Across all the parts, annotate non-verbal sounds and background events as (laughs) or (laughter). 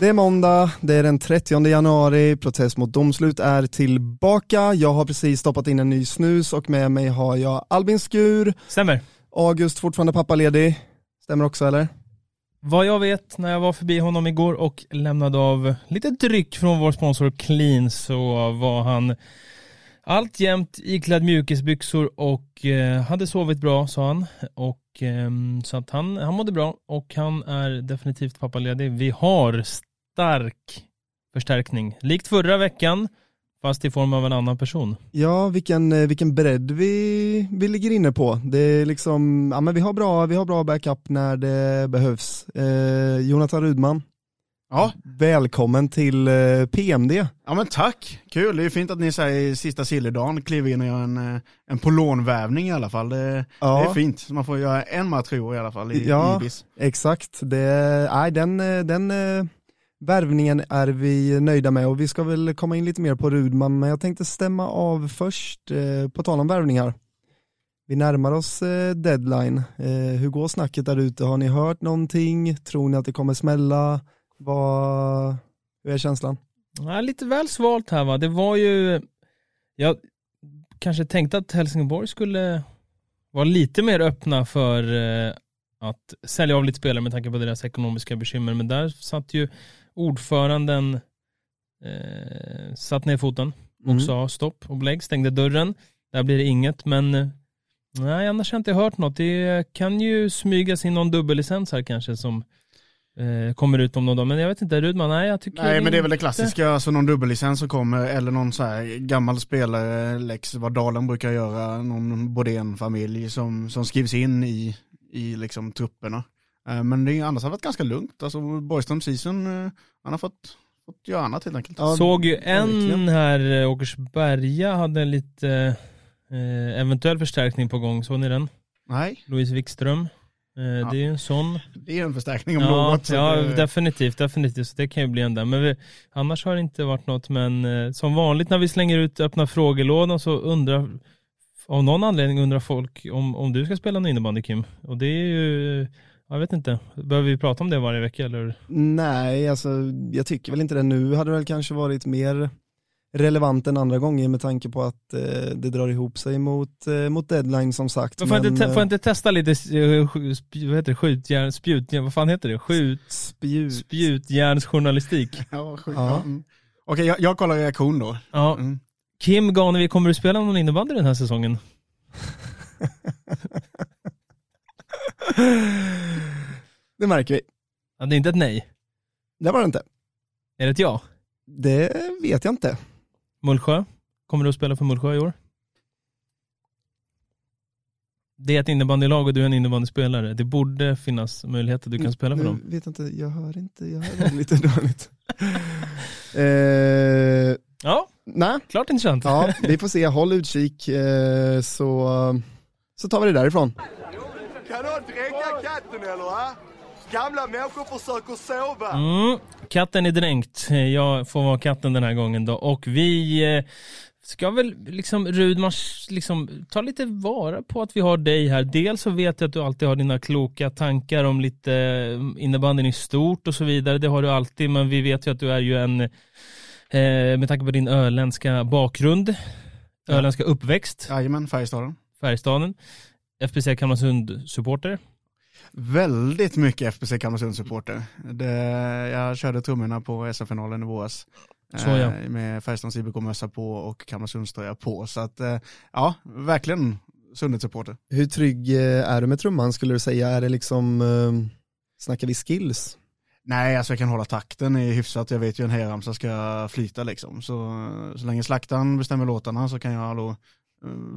Det är måndag, det är den 30 januari, protest mot domslut är tillbaka. Jag har precis stoppat in en ny snus och med mig har jag Albin Skur. Stämmer. August fortfarande pappaledig. Stämmer också eller? Vad jag vet när jag var förbi honom igår och lämnade av lite dryck från vår sponsor Clean så var han alltjämt iklädd mjukisbyxor och eh, hade sovit bra sa han. Och, eh, så att han, han mådde bra och han är definitivt pappaledig. Vi har stark förstärkning. Likt förra veckan fast i form av en annan person. Ja, vilken, eh, vilken bredd vi, vi ligger inne på. Det är liksom, ja men vi har bra, vi har bra backup när det behövs. Eh, Jonathan Rudman, Ja. välkommen till eh, PMD. ja, men tack. Kul. Det är fint att ni säger sista sillerdagen kliver in och gör en, eh, en polonvävning i alla fall. Det, Ja. det är fint. Man får göra en match i år i alla fall i Ja. Ibis. Exakt, det, nej, den, den värvningen är vi nöjda med och vi ska väl komma in lite mer på Rudman, men jag tänkte stämma av först, eh, på tal om värvningar. Vi närmar oss eh, deadline. Eh, hur går snacket där ute? Har ni hört någonting? Tror ni att det kommer smälla? Vad, hur är känslan? Ja, lite väl svalt här va. Det var ju, jag kanske tänkte att Helsingborg skulle vara lite mer öppna för eh, att sälja av lite spelare med tanke på deras ekonomiska bekymmer. Men där satt ju ordföranden, eh, satt ner foten och Mm. sa stopp och belägg, stängde dörren. Där blir det inget, men eh, nej, annars har jag inte hört något. Det kan ju smygas in någon dubbellicens här kanske som eh, kommer ut om någon dag. Men jag vet inte, Rudman, nej jag tycker Nej men det är väl det klassiska, alltså någon dubbellicens som kommer eller någon så här gammal spelare, Lex, vad Dalen brukar göra, någon Bodén-familj som, som skrivs in i, i liksom trupperna. Eh, Men det är, annars har det varit ganska lugnt, alltså Borgström season, eh, han har fått, fått göra annat helt enkelt. Ja, Såg ju en här, eh, Åkersberga hade en lite eh, eventuell förstärkning på gång, såg ni den? Nej, Louise Wikström. Eh, Det är ju en sån. det är en förstärkning om Ja, något. ja det- definitivt, definitivt. Så det kan ju bli en där. Men vi, annars har det inte varit något. Men eh, som vanligt när vi slänger ut öppna frågelådan så undrar, av någon anledning undrar folk om, om du ska spela någon innebandy Kim. Och det är ju, jag vet inte, behöver vi prata om det varje vecka eller? Nej, alltså jag tycker väl inte det. Nu hade det väl kanske varit mer relevant än andra gånger med tanke på att eh, det drar ihop sig mot, eh, mot deadline som sagt. Men får, jag inte, te- eh, får jag inte testa lite, eh, vad heter det, skjutjärn, spjutjärn, vad fan heter det? Skjut, spjut. spjutjärnsjournalistik. (laughs) Ja. Mm. Okej, jag, jag kollar reaktion då. Ja. Mm. Kim Ganevi, kommer du spela någon innebandy den här säsongen? (laughs) Det märker vi. Ja, det är inte ett nej. Det var det inte. Är det ett ja? Det vet jag inte. Mullsjö? Kommer du att spela för Mullsjö i år? Det är ett innebandylag och du är en innebandyspelare. Det borde finnas möjlighet att du kan spela för nu, dem. Vet jag inte, jag hör inte, jag hör lite dåligt. (laughs) Eh, Ja, nej, klart intressant. ja, (laughs) vi får se, håll utkik eh, så, så tar vi det därifrån. Kan någon dränka katten eller va? Gamla människor försöker sova. Mm, katten är dränkt. Jag får vara katten den här gången då. Och vi eh, ska väl liksom Rudman liksom ta lite vara på att vi har dig här. Dels så vet jag att du alltid har dina kloka tankar om lite eh, innebandyn i stort och så vidare. Det har du alltid, men vi vet ju att du är ju en, eh, med tanke på din öländska bakgrund, öländska uppväxt, Jajamän, Färjestaden. Färjestaden, FBC Kalmarsund-supporter. Väldigt mycket FBC Kalmarsund-supporter. Jag körde trummorna på SM-finalen i våras. Så, ja. Eh, Med Färjestads IBK-mössa på och Kalmarsundströja på. Så att, eh, ja, verkligen Sundet-supporter. Hur trygg eh, är du med trumman skulle du säga? Är det liksom, snackar vi skills? Nej, alltså jag kan hålla takten i hyfsat. Jag vet ju en hejaramsa ska flyta liksom. Så, så länge slaktaren bestämmer låtarna så kan jag då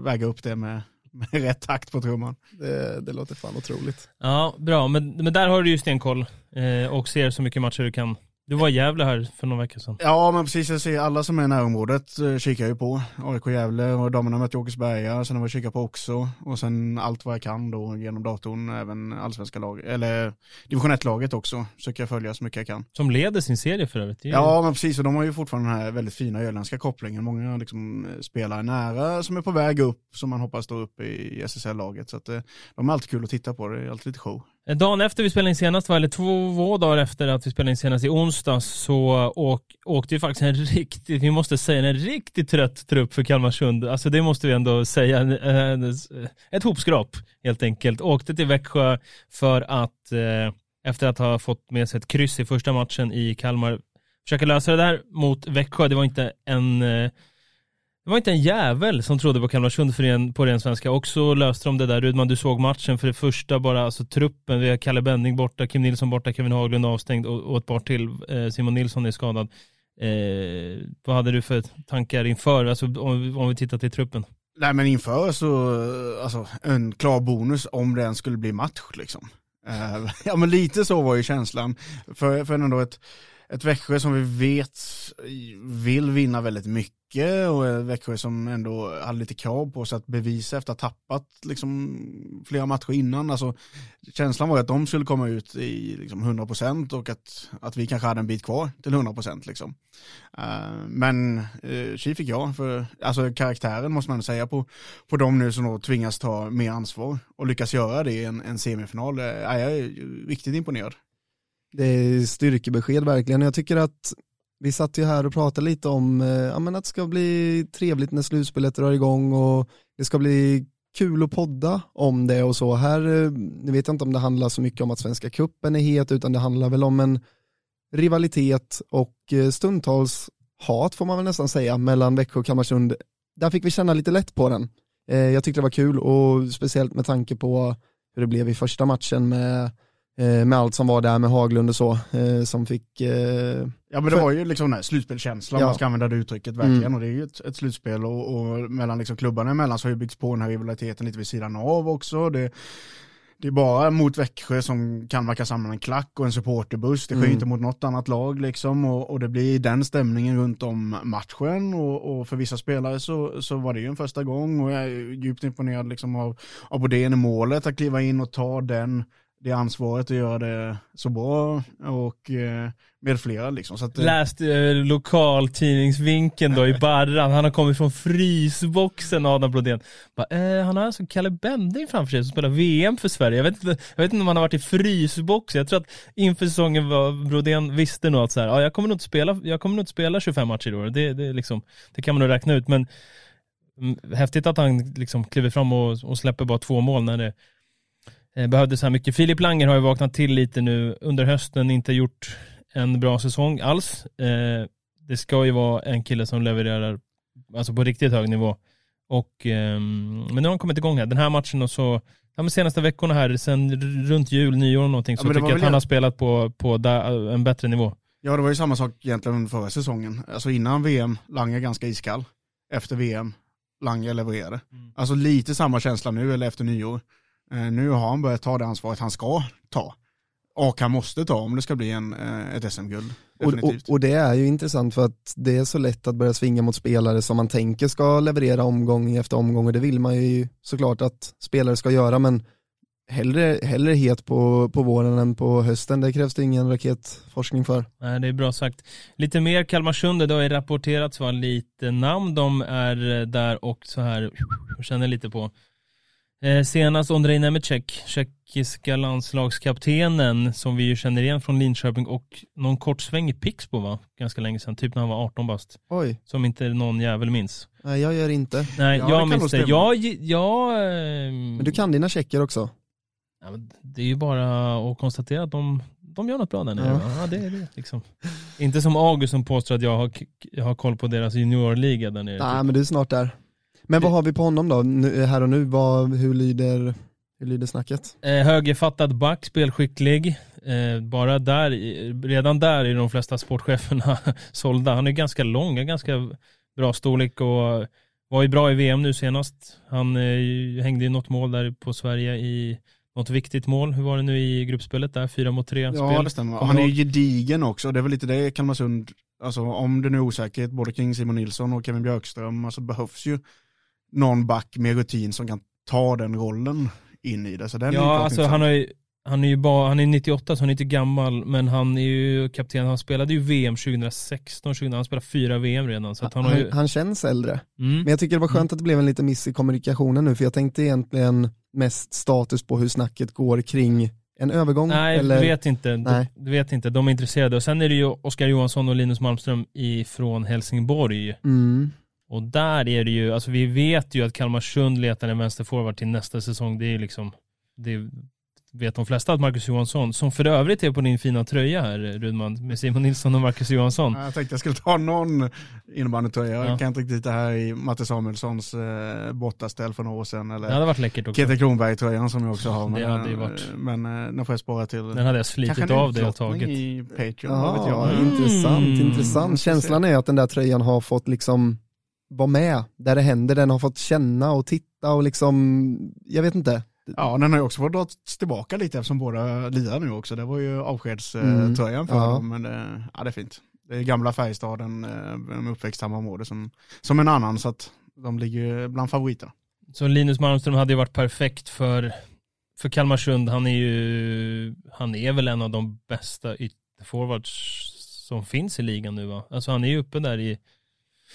väga upp det med, med rätt takt på trumman. Det, det låter fan otroligt. Ja, bra. Men, men där har du ju stenkoll eh, och ser så mycket matcher du kan. Du var i Gävle här för några veckor sedan. Ja, men precis. Jag ser alla som är i närområdet eh, kikar ju på. AIK Gävle och damerna mötte Åkersberga, sen har jag kikat på också. Och sen allt vad jag kan då genom datorn, även allsvenska lag, eller division 1-laget också, försöker jag följa så mycket jag kan. Som leder sin serie för övrigt. Ju- Ja, men precis. Och de har ju fortfarande den här väldigt fina öländska kopplingen. Många liksom spelare nära som är på väg upp, som man hoppas står upp i SSL-laget. Så att eh, de är alltid kul att titta på. Det är alltid lite show. Dagen efter vi spelade in senast, eller två dagar efter att vi spelade in senast i onsdags, så åk, åkte ju faktiskt en (laughs) riktigt, vi måste säga en riktigt trött trupp för Kalmarsund. Alltså det måste vi ändå säga. Ett hopskrap helt enkelt. Åkte till Växjö för att, eh, efter att ha fått med sig ett kryss i första matchen i Kalmar, försöka lösa det där mot Växjö. Det var inte en eh, det var inte en jävel som trodde på Kalmarsund för en, på ren svenska. Och så löste de det där. Rudman, du såg matchen för det första bara, alltså truppen. Vi har Kalle Benning borta, Kim Nilsson borta, Kevin Haglund avstängd och, och ett par till. Eh, Simon Nilsson är skadad. Eh, vad hade du för tankar inför, alltså om, om vi tittar till truppen? Nej, men inför så, alltså en klar bonus om det ens skulle bli match liksom. Eh, (laughs) ja, men lite så var ju känslan. För, för ändå ett, ett Växjö som vi vet vill vinna väldigt mycket och ett Växjö som ändå hade lite krav på sig att bevisa efter att ha tappat liksom, flera matcher innan. Alltså, känslan var att de skulle komma ut i liksom, 100% och att, att vi kanske hade en bit kvar till 100% liksom. Uh, men uh, tji fick jag, för alltså, karaktären måste man säga på, på dem nu som då tvingas ta mer ansvar och lyckas göra det i en, en semifinal. Uh, jag är riktigt imponerad. Det är styrkebesked verkligen. Jag tycker att vi satt ju här och pratade lite om eh, ja, att det ska bli trevligt när slutspelet drar igång och det ska bli kul att podda om det och så. Här eh, nu vet jag inte om det handlar så mycket om att Svenska kuppen är het utan det handlar väl om en rivalitet och eh, stundtals hat får man väl nästan säga mellan Växjö och Kalmarsund. Där fick vi känna lite lätt på den. Eh, jag tyckte det var kul och speciellt med tanke på hur det blev i första matchen med, med allt som var där med Haglund och så som fick Ja men det var ju liksom den här slutspelkänslan, Ja. man ska använda det uttrycket verkligen. Mm. Och det är ju ett, ett slutspel och, och mellan liksom klubbarna emellan så har ju byggts på den här rivaliteten lite vid sidan av också. Det, det är bara mot Växjö som kan verka samla en klack och en supporterbuss. Det sker Mm. inte mot något annat lag liksom. Och, och det blir den stämningen runt om matchen. Och, och för vissa spelare så, så var det ju en första gång. Och jag är djupt imponerad liksom av, av Bodén i målet, att kliva in och ta den det ansvaret och göra det så bra och eh, med flera liksom. Så att, eh, Läst eh, lokaltidningsvinkeln då i (laughs) Barran. Han har kommit från frysboxen, Adam Brodén. Bara, eh, han har alltså Kalle Bending framför sig som spelar VM för Sverige. Jag vet, inte, jag vet inte om han har varit i frysboxen. Jag tror att inför säsongen var Brodén visste nog att så här, ja, jag kommer nog inte spela, jag kommer nog inte spela 25 matcher i år. Det, det, liksom, det kan man nog räkna ut. Men mm, häftigt att han liksom kliver fram och, och släpper bara två mål när det behövdes så här mycket. Filip Langer har ju vaknat till lite nu under hösten, inte gjort en bra säsong alls. Eh, det ska ju vara en kille som levererar alltså på riktigt hög nivå. Och, ehm, men nu har han kommit igång här. Den här matchen och så, ja, men senaste veckorna här, sen runt jul, nyår och någonting, så Ja, tycker jag att han har spelat på, på där, en bättre nivå. Ja, det var ju samma sak egentligen under förra säsongen. Alltså innan VM, Lange ganska iskall. Efter VM, Lange levererade. Mm. Alltså lite samma känsla nu, eller efter nyår. Eh, nu har han börjat ta det ansvaret han ska ta. Och han måste ta om det ska bli en, eh, ett SM-guld. Och, och, och det är ju intressant för att det är så lätt att börja svinga mot spelare som man tänker ska leverera omgång efter omgång och det vill man ju såklart att spelare ska göra men hellre, hellre het på, på våren än på hösten, det krävs det ingen raketforskning för. Nej, det är bra sagt. Lite mer Kalmarsund, det har ju rapporterats vara lite namn de är eh, där och så här, känner lite på. Eh, senast Ondrej Nemecek, tjeckiska landslagskaptenen som vi ju känner igen från Linköping och någon kort sväng i Pixbo va? Ganska länge sedan, typ när han var 18 bast. Oj, Som inte någon jävel minns. nej jag gör inte. Nej, Ja, jag minns det. Jag, jag, ehm, Men du kan dina tjecker också. Ja, men det är ju bara att konstatera att de, de gör något bra där nere. Ja. det är det liksom. Inte som August som påstår att jag har, jag har koll på deras juniorliga där nere. Nej men du är snart där. Men vad har vi på honom då, nu, här och nu, vad, hur, lyder, Hur lyder snacket? Eh, högerfattad back, spelskicklig. Eh, bara där, redan där är de flesta sportcheferna (laughs) sålda. Han är ganska lång, ganska bra storlek och var ju bra i VM nu senast. Han eh, hängde i något mål där på Sverige i något viktigt mål. Hur var det nu i gruppspelet där? Fyra mot tre Ja, spel. det stämmer. Kommer Han är ju gedigen också. Det är väl lite det Kalmarsund, alltså om det nu är osäkerhet både kring Simon Nilsson och Kevin Björkström, alltså behövs ju någon back med rutin som kan ta den rollen in i det. Så den är Ja, klart alltså intressant. han, har ju, han är ju bara, han är 98 så han är inte gammal, men han är ju kapten, han spelade ju VM 2016, 20, han spelade fyra VM redan. Så att han har ju, Han, han känns äldre. mm. Men jag tycker det var skönt att det blev en liten miss i kommunikationen nu, för jag tänkte egentligen mest status på hur snacket går kring en övergång. Nej, eller... du vet inte. Nej. Du, du vet inte, de är intresserade. Och sen är det ju Oskar Johansson och Linus Malmström ifrån Helsingborg. Mm. Och där är det ju, alltså vi vet ju att Kalmarsund letar en vänsterforward till nästa säsong. Det är ju liksom, det vet de flesta att Marcus Johansson, som för övrigt är på din fina tröja här Rudman, med Simon Nilsson och Marcus Johansson. Jag tänkte jag skulle ta någon innebandytröja. Ja. Jag kan inte riktigt det här i Matte Samuelssons eh, bortaställ för några år sedan. Eller Det hade varit läckert också. Peter Kronberg-tröjan som jag också har. Det hade ju varit- Men eh, den får jag spara till. Den hade jag slitit av det utlottning tagit. i Patreon, vad vet Ja, jag. intressant, Mm. intressant. Känslan är att den där tröjan har fått liksom vara med där det händer, den har fått känna och titta och liksom, jag vet inte. Ja, den har ju också fått dras tillbaka lite eftersom båda lirar nu också. Det var ju Mm. avskedströjan för Ja. dem, men det, ja, det är fint. Det är gamla Färjestaden, eh, en uppväxt samma område som, som en annan, så att de ligger bland favoriterna. Så Linus Malmström hade ju varit perfekt för, för Kalmarsund. Han är ju, han är väl en av de bästa ytterforwards som finns i ligan nu va? Alltså han är ju uppe där i,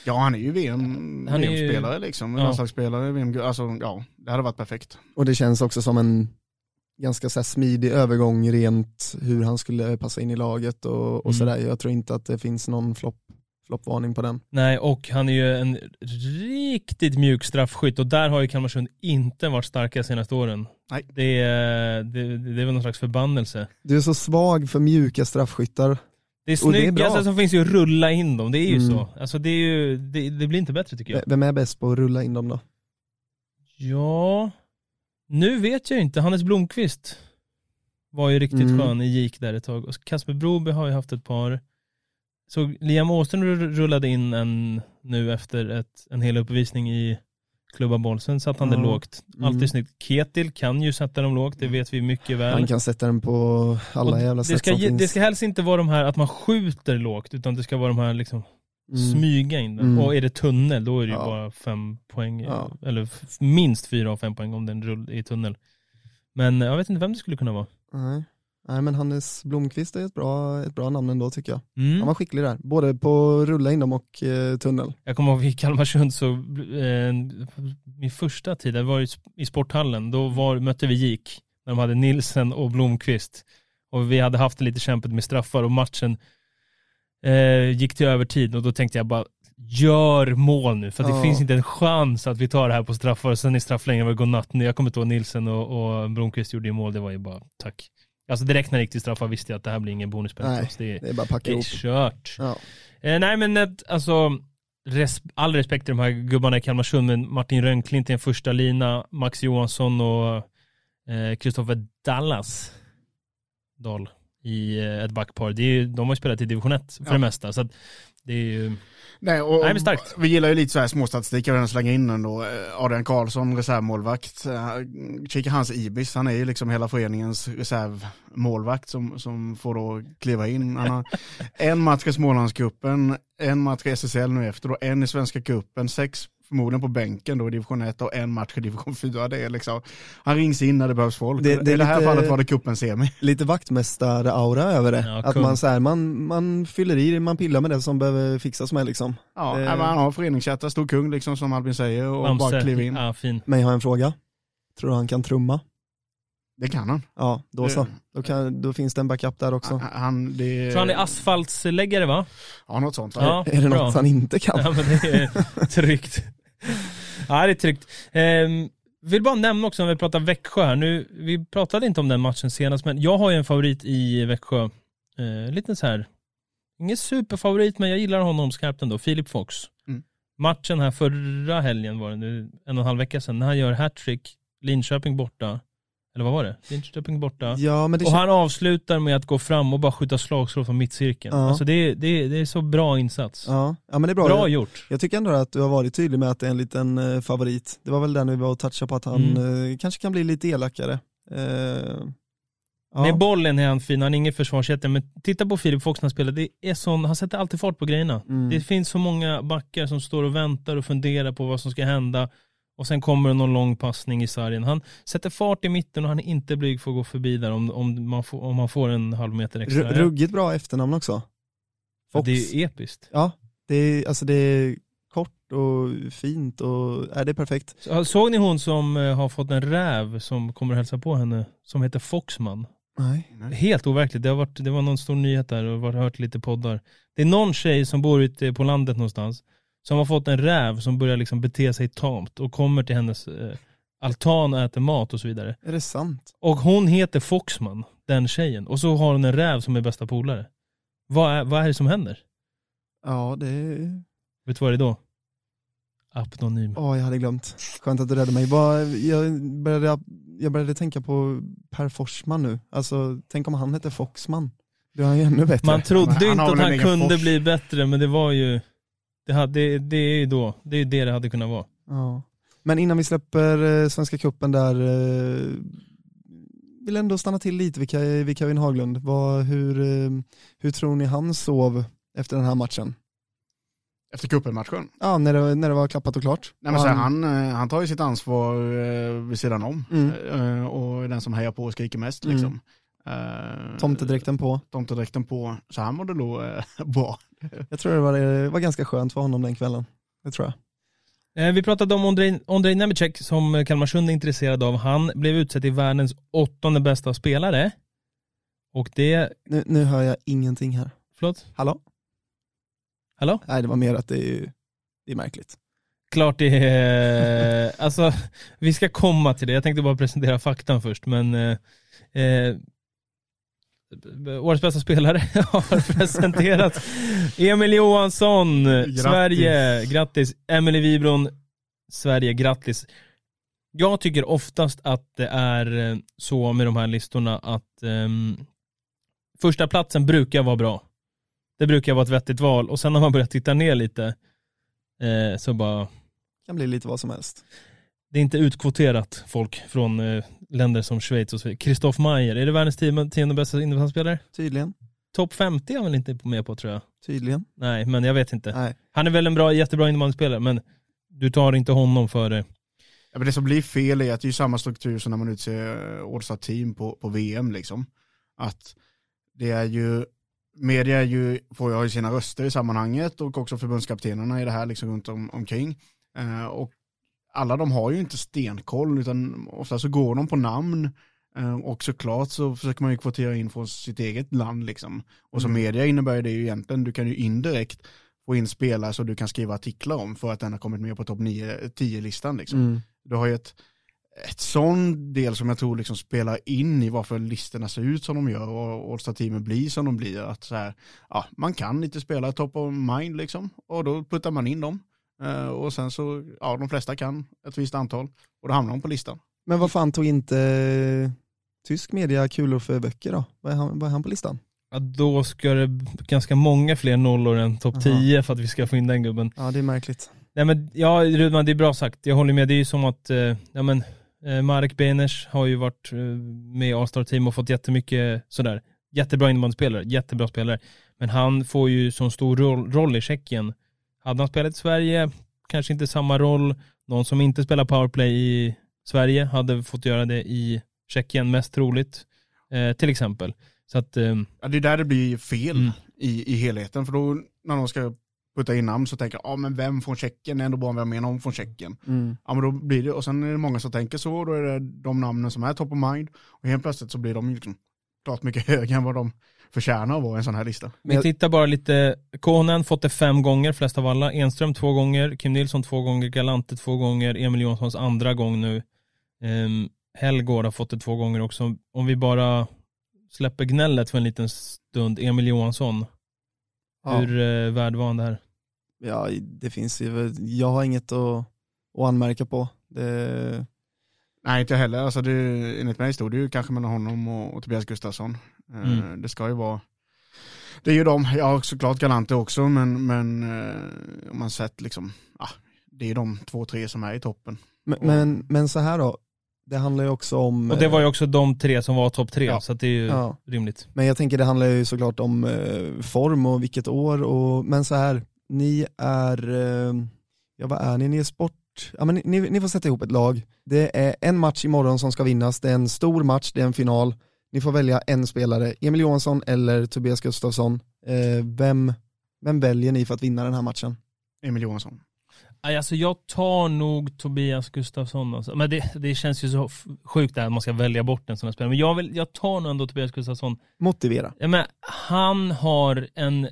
Ja, han är ju VM, Han är ju- VM-spelare liksom, Ja. landslagsspelare, VM, alltså ja, det hade varit perfekt. Och det känns också som en ganska så här smidig övergång rent hur han skulle passa in i laget och, och Mm. sådär. Jag tror inte att det finns någon flopp, floppvarning på den. nej och han är ju en riktigt mjuk straffskytt och där har ju Kalmarsund inte varit starka de senaste åren. Nej. Det är, det, det är väl någon slags förbannelse. Du är så svag för mjuka straffskyttar. Det är Och det är snyggast bra. som finns ju att rulla in dem, det är ju Mm. så. Alltså det är ju, det, det blir inte bättre tycker jag. Vem är bäst på att rulla in dem då? Ja, nu vet jag inte. Hannes Blomqvist var ju riktigt Mm. skön i GIK där ett tag. Och Kasper Broby har ju haft ett par. Så Liam Åström rull- rullade in en nu efter ett, en hel uppvisning i klubba boll. Sen satt han det lågt. Alltid Mm. snyggt. Ketil kan ju sätta dem lågt, det vet vi mycket väl. Han kan sätta den på alla Och jävla det, sätt ska, som finns. det ska helst inte vara de här att man skjuter lågt, utan det ska vara de här liksom Mm. smyga in den. Mm. Och är det tunnel, då är det ju Ja. bara fem poäng. Ja. Eller minst fyra av fem poäng om den rull i tunnel. Men jag vet inte vem det skulle kunna vara. Nej. Nej men Hannes Blomqvist är ett bra, ett bra namn ändå tycker jag. Mm. Han var skicklig där, både på rulla in dem och eh, tunnel. Jag kommer ihåg i Kalmarsund så, eh, min första tid, det var i, sporthallen, då var, mötte vi GIK, när de hade Nilsen och Blomqvist. Och vi hade haft lite kämpigt med straffar och matchen eh, gick till övertid och då tänkte jag bara, gör mål nu, för det Ja. finns inte en chans att vi tar det här på straffar. Och sen i strafflängden var det godnatt. Jag kommer inte ihåg Nilsen och, och Blomqvist gjorde ju mål, det var ju bara tack. Alltså direkt när det gick till straffar visste jag att det här blir ingen bonuspoäng. Nej. Det, är- Det är bara packa det är ihop. kört. Ja. Eh, nej men ett, alltså, res, all respekt till de här gubbarna i Kalmarsund, men Martin Rönnklint i en första lina, Max Johansson och Kristoffer Dallas Dahl i eh, ett backpar. Det är, de har ju spelat i division 1 för Ja. det mesta, så att det är ju, Nej, och, Nej. Vi gillar ju lite så här småstatistik, jag vill slänga in den då. Eh, Adrian Karlsson, reservmålvakt. Eh, Kika hans Ibis, han är ju liksom hela föreningens reservmålvakt som, som får då kliva in. Han har (laughs) en match i Smålandscupen, en match i SSL nu efter och en i Svenska cupen, sex förmodligen på bänken då i division 1 och en match i division 4. Det är liksom, han rings in när det behövs folk. Det- det är I det här lite- fallet var det cupen semi. (laughs) Lite vaktmästare-aura över det. Ja, att man, så här, man, man fyller i, man pillar med det som behöver fixas med liksom. Ja, Det- han har föreningskättar, stor kung liksom som Albin säger och bara Bamse, kliver in. ja fin. Men jag har en fråga. Tror du han kan trumma? Det kan han. Ja, då så. Det- Då, kan, då finns det en backup där också. Han, han, det, Så han är asfaltsläggare va? Ja, något sånt. Ja, är det bra. något han inte kan? Ja men det är tryggt. (laughs) Ja det är tryggt. Ehm, vill bara nämna också när vi pratar Växjö här, nu, vi pratade inte om den matchen senast, men jag har ju en favorit i Växjö. Eh, lite så här, ingen superfavorit, men jag gillar honom skarpt ändå, Filip Fox. Mm. Matchen här förra helgen var det nu, en och en halv vecka sedan, när han gör hattrick, Linköping borta, Eller vad var det? Linköping borta. Ja, men det Och han avslutar med att gå fram och bara skjuta slagskott från mittcirkeln. Ja. Alltså det är, det, är, det är så bra insats. ja. ja, men det är bra. Bra Jag, gjort. jag tycker ändå att du har varit tydlig med att det är en liten eh, favorit. Det var väl den vi var och touchade på att han Mm. eh, kanske kan bli lite elakare. Eh, ja. Med bollen är han fin, han är ingen försvarsjätte, men titta på Filip Fox när han spelar, det är sån, han sätter alltid fart på grejerna. Mm. Det finns så många backar som står och väntar och funderar på vad som ska hända och sen kommer det någon lång passning i sargen. Han sätter fart i mitten och han är inte blyg för att gå förbi där om, om, man, får, om man får en halv meter extra. Ru- Ruggigt bra efternamn också. Fox. det är ju episkt. Ja, det är, alltså det är kort och fint och är det är perfekt. Så- Såg ni hon som eh, har fått en räv som kommer att hälsa på henne, som heter Foxman? Nej. Helt overkligt, det, har varit, det var någon stor nyhet där och har hört lite poddar. Det är någon tjej som bor ute på landet någonstans som har fått en räv som börjar liksom bete sig tamt och kommer till hennes eh, altan och äter mat och så vidare. Är det sant? Och hon heter Foxman, den tjejen. Och så har hon en räv som är bästa polare. Vad är, vad är det som händer? Ja, det är... Vet du vad det är då? Apnonym. Åh, jag hade glömt. Skönt att du räddade mig. Jag, började, jag började tänka på Per Forsman nu. Alltså, tänk om han hette Foxman. Då är han ju ännu bättre. Man trodde inte att han kunde Fors. bli bättre, men det var ju... Det, hade, det är ju då, det är det det hade kunnat vara. Ja. Men innan vi släpper eh, Svenska cupen där, eh, vill ändå stanna till lite vid, Ke- vid Kevin Haglund. Vad, hur, eh, hur tror ni han sov efter den här matchen? Efter cupen-matchen. Ja, när det, när det var klappat och klart. Nej, men Och så han, han tar ju sitt ansvar vid sidan om. Mm. Och är den som hejar på och skriker mest Mm. liksom. Eh, Tomtedräkten på. Tomtedräkten på. Så han mådde då eh, (laughs) bra. Jag tror det var, det var ganska skönt för honom den kvällen. Det tror jag. Eh, Vi pratade om Ondrej, Ondrej Nemecek som Kalmarsund är intresserad av. Han blev utsedd till världens åttonde bästa spelare. Och det, Nu, nu hör jag ingenting här. förlåt? Hallå? Hallå? Nej, det var mer att det är, det är märkligt. Klart det är, alltså vi ska komma till det. Jag tänkte bara presentera faktan först men eh, eh, Årets bästa spelare (laughs) har presenterat Emil Johansson, Grattis. Sverige, grattis. Emily Wibron, Sverige, grattis. Jag tycker oftast att det är eh, så med de här listorna att ehm, första platsen brukar vara bra. Det brukar vara ett vettigt val och sen när man börjar titta ner lite eh, så bara Kan bli lite vad som helst. det är inte utkvoterat folk från eh, länder som Schweiz och så vidare. Christoph Maier, är det världens tionde, tionde bästa innebandyspelare? Tydligen. Topp 50 är han väl inte med på tror jag. Tydligen. Nej, men jag vet inte. Nej. Han är väl en bra, jättebra innebandyspelare, men du tar inte honom före. Ja, men det som blir fel är att det är samma struktur som när man utser eh, All-Star team på, på VM. Liksom. Att det är ju, media är ju, får ju ha sina röster i sammanhanget och också förbundskaptenerna i det här liksom runt om, omkring. Eh, och alla de har ju inte stenkoll utan ofta så går de på namn eh, och såklart så försöker man ju kvotera in från sitt eget land liksom. Och som Mm. media innebär det ju egentligen, du kan ju indirekt få in spelare så du kan skriva artiklar om för att den har kommit med på topp 10-listan liksom. Mm. Du har ju ett, ett sån del som jag tror liksom spelar in i varför listorna ser ut som de gör och All-Star-teamen blir som de blir. Att så här, ja, man kan inte spela top of mind liksom och då puttar man in dem. Eh, och sen så, ja de flesta kan ett visst antal och då hamnar de på listan. Men vad fan tog inte eh, tysk media kulor för böcker då? Vad är han, vad är han på listan? Ja, då ska det ganska många fler nollor än topp Aha. 10 för att vi ska få in den gubben. Ja det är märkligt. Nej men ja Rudman, det är bra sagt. Jag håller med. Det är ju som att, eh, ja men eh, Marek Beners har ju varit eh, med i All-Star Team och fått jättemycket sådär, jättebra innebandyspelare, jättebra spelare. Men han får ju så stor roll, roll i Tjeckien. Hade han spelat i Sverige, kanske inte samma roll. Någon som inte spelar powerplay i Sverige hade fått göra det i Tjeckien, mest troligt. Eh, till exempel. Så att, eh, Ja, det är där det blir fel Mm. i, i helheten för då när de ska putta in namn så tänker jag, ja men vem från Tjeckien, det är ändå bra om vi har med någon från Tjeckien. Mm. Ja men då blir det, och sen är det många som tänker så, då är det de namnen som är top of mind och helt plötsligt så blir de liksom klart mycket (laughs) högre än vad de förtjänar att vara i en sån här lista. Men Vi tittar bara lite, Konen fått det fem gånger, flest av alla. Enström två gånger, Kim Nilsson två gånger, Galante två gånger, Emil Johanssons andra gång nu. Um, Helgård har fått det två gånger också. Om vi bara släpper gnället för en liten stund, Emil Johansson. Ja. Hur uh, värd var han det här? Ja, det finns ju, jag har inget att, att anmärka på. Det, Nej, inte jag heller. Alltså det, enligt mig stod det ju kanske mellan honom och, och Tobias Gustafsson. Eh, Mm. Det ska ju vara, det är ju de, jag har såklart Galante också, men, men eh, om man sett liksom, ah, det är ju de två, tre som är i toppen. Men, men, men så här då, det handlar ju också om... Och det var ju också de tre som var topp tre, Ja. så att det är ju Ja. rimligt. Men jag tänker det handlar ju såklart om eh, form och vilket år och, men så här, ni är, eh, ja vad är ni, ni är sport, ja men ni, ni får sätta ihop ett lag. Det är en match imorgon som ska vinnas, det är en stor match, det är en final. Ni får välja en spelare, Emil Johansson eller Tobias Gustafsson. Eh, vem, vem väljer ni för att vinna den här matchen? Emil Johansson. Alltså jag tar nog Tobias Gustafsson. Alltså. Men det, det känns ju så sjukt där att man ska välja bort en sån här spelare. Men jag, vill, jag tar nog ändå Tobias Gustafsson. Motivera. Ja, men han har en,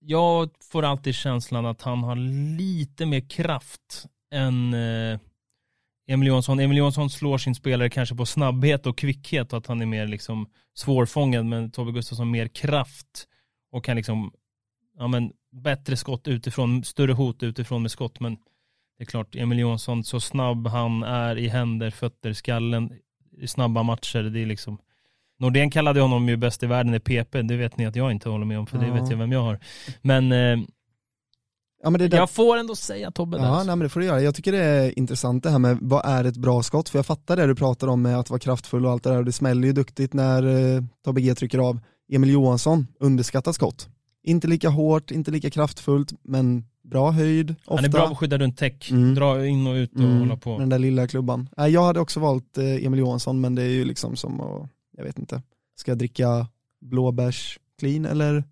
jag får alltid känslan att han har lite mer kraft än eh, Emil Johansson. Emil Johansson slår sin spelare kanske på snabbhet och kvickhet och att han är mer liksom svårfångad. Men Tobbe Gustafsson mer kraft och kan liksom, ja men bättre skott utifrån, större hot utifrån med skott. Men det är klart, Emil Johansson, så snabb han är i händer, fötter, skallen i snabba matcher, det är liksom Nordén kallade honom ju bäst i världen i PP, det vet ni att jag inte håller med om, för det Ja. vet jag vem jag har. Men eh, Ja, men det är där- jag får ändå säga Tobbe där. Ja, alltså. nej, men det får du göra. Jag tycker det är intressant det här med vad är ett bra skott? För jag fattar det du pratar om med att vara kraftfull och allt det där. Och det smäller ju duktigt när eh, Tobbe G trycker av. Emil Johansson, underskattat skott. Inte lika hårt, inte lika kraftfullt, men bra höjd. Ofta. Han är bra på att skydda runt täck, Mm. dra in och ut och Mm, hålla på. Den där lilla klubban. Nej, jag hade också valt eh, Emil Johansson, men det är ju liksom som att, jag vet inte, ska jag dricka blåbärs clean eller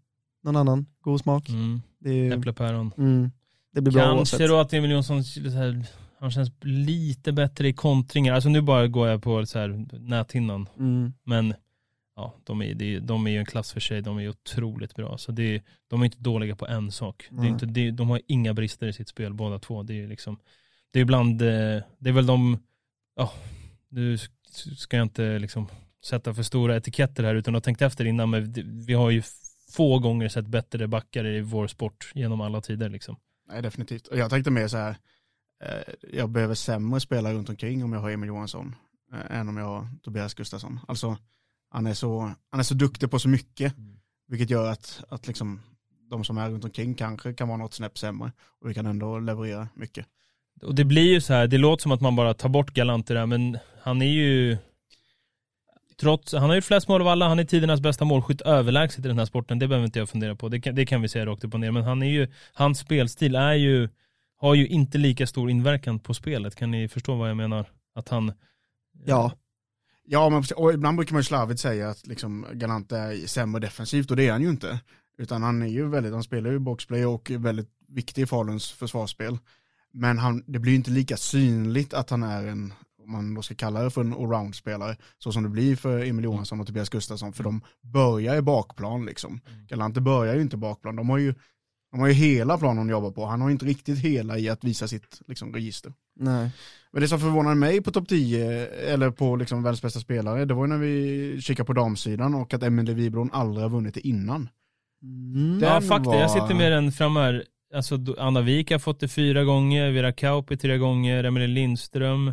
någon annan god smak? Mm. Det, är ju, Äpplepäron. mm, det blir bra Kanske oavsett. då att Emil Jonsson, här, han känns lite bättre i kontringar. Alltså nu bara går jag på så här, näthinnan. Mm. Men ja, de är, det är- de är ju en klass för sig, de är ju otroligt bra. Så det är, de är inte dåliga på en sak. Det är inte, det, de har inga brister i sitt spel båda två. Det är liksom, det är ibland, eh, det är väl de, ja, nu ska jag inte liksom sätta för stora etiketter här utan att ha tänkt efter innan, men vi har ju få gånger sett bättre backar i vår sport genom alla tider liksom. Nej, definitivt. Och jag tänkte mer så här, eh, jag behöver sämre spelare runt omkring om jag har Emil Johansson eh, än om jag har Tobias Gustafsson. Alltså, han är så, han är så duktig på så mycket, vilket gör att, att liksom, de som är runt omkring kanske kan vara något snäpp sämre och vi kan ändå leverera mycket. Och det blir ju så här, det låter som att man bara tar bort Galant här, men han är ju Trots, han har ju flest mål av alla, han är tidernas bästa målskytt överlägset i den här sporten, det behöver inte jag fundera på, det kan, det kan vi säga rakt upp och ner, men han är ju, hans spelstil är ju, har ju inte lika stor inverkan på spelet, kan ni förstå vad jag menar? Att han, Ja, Ja, men och ibland brukar man ju slarvigt säga att liksom Galante är sämre defensivt och det är han ju inte. Utan han är ju väldigt, han spelar ju boxplay och är väldigt viktig i Faluns försvarsspel. Men han, det blir ju inte lika synligt att han är en, om man då ska kalla det för en allround-spelare, så som det blir för Emil Johansson och Tobias Gustafsson, för de börjar i bakplan liksom. Galante börjar ju inte bakplan, de har ju, de har ju hela planen att jobba på, han har inte riktigt hela i att visa sitt liksom, register. nej. Men det som förvånade mig på topp 10, eller på liksom världens bästa spelare, det var ju när vi kikade på damsidan och att Emelie Wibron aldrig har vunnit det innan. Mm. Den ja fakta, jag var- sitter med den framme här, alltså Anna Wik har fått det fyra gånger, Vera Kauppi tre gånger, Emelie Lindström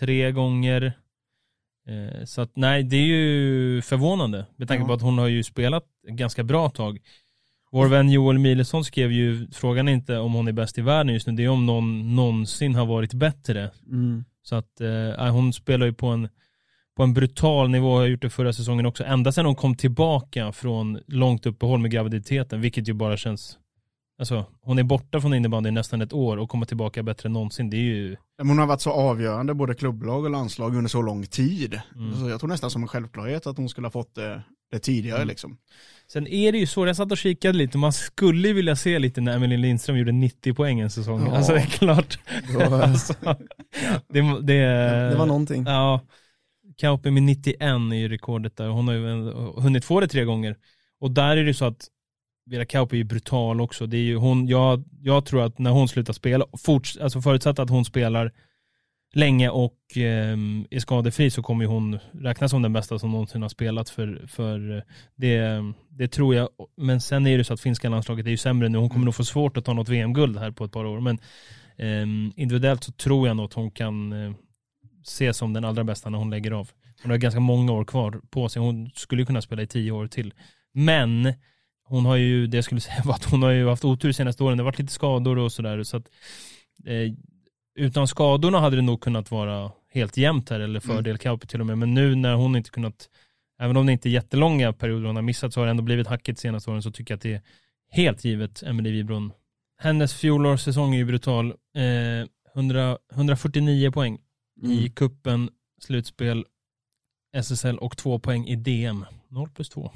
tre gånger. Eh, så att nej, det är ju förvånande med tanke Ja. på att hon har ju spelat ganska bra tag. Vår vän Joel Milesson skrev ju, frågan är inte om hon är bäst i världen just nu, det är om någon någonsin har varit bättre. Mm. Så att eh, hon spelar ju på en, på en brutal nivå, har gjort det förra säsongen också. Ända sedan hon kom tillbaka från långt uppehåll med graviditeten, vilket ju bara känns Alltså, hon är borta från innebandy i nästan ett år och kommer tillbaka bättre än någonsin. Det är ju... Men hon har varit så avgörande, både klubblag och landslag under så lång tid. Mm. Så jag tror nästan som en självklarhet att hon skulle ha fått det, det tidigare Mm. liksom. Sen är det ju så, jag satt och kikade lite, man skulle vilja se lite när Emelie Lindström gjorde 90 poäng en säsong. Ja. Alltså det är klart. Då, (laughs) alltså, det, det, det var någonting. Ja, Kauppi med 91 är ju rekordet där. Hon har ju hunnit få det tre gånger. Och där är det så att Vera Kauppi är ju brutal också. Det är ju hon, jag, jag tror att när hon slutar spela, forts, alltså förutsatt att hon spelar länge och ehm, är skadefri så kommer ju hon räknas som den bästa som någonsin har spelat för, för eh, det, det tror jag. Men sen är det så att finska landslaget är ju sämre nu. Hon kommer nog få svårt att ta något VM-guld här på ett par år. Men ehm, individuellt så tror jag nog att hon kan eh, ses som den allra bästa när hon lägger av. Hon har ganska många år kvar på sig. Hon skulle kunna spela i tio år till. Men hon har ju, det jag skulle (laughs) säga var att hon har ju haft otur de senaste åren. Det har varit lite skador och sådär. Så att, eh, utan skadorna hade det nog kunnat vara helt jämnt här eller fördel mm. Kauppi till och med. Men nu när hon inte kunnat, även om det inte är jättelånga perioder hon har missat så har det ändå blivit hackigt senaste åren så tycker jag att det är helt givet Emelie Wibron. Hennes fjolårssäsong är ju brutal. Eh, 100, 149 poäng mm. i kuppen, slutspel, SSL och två poäng i DM. 0 plus 2.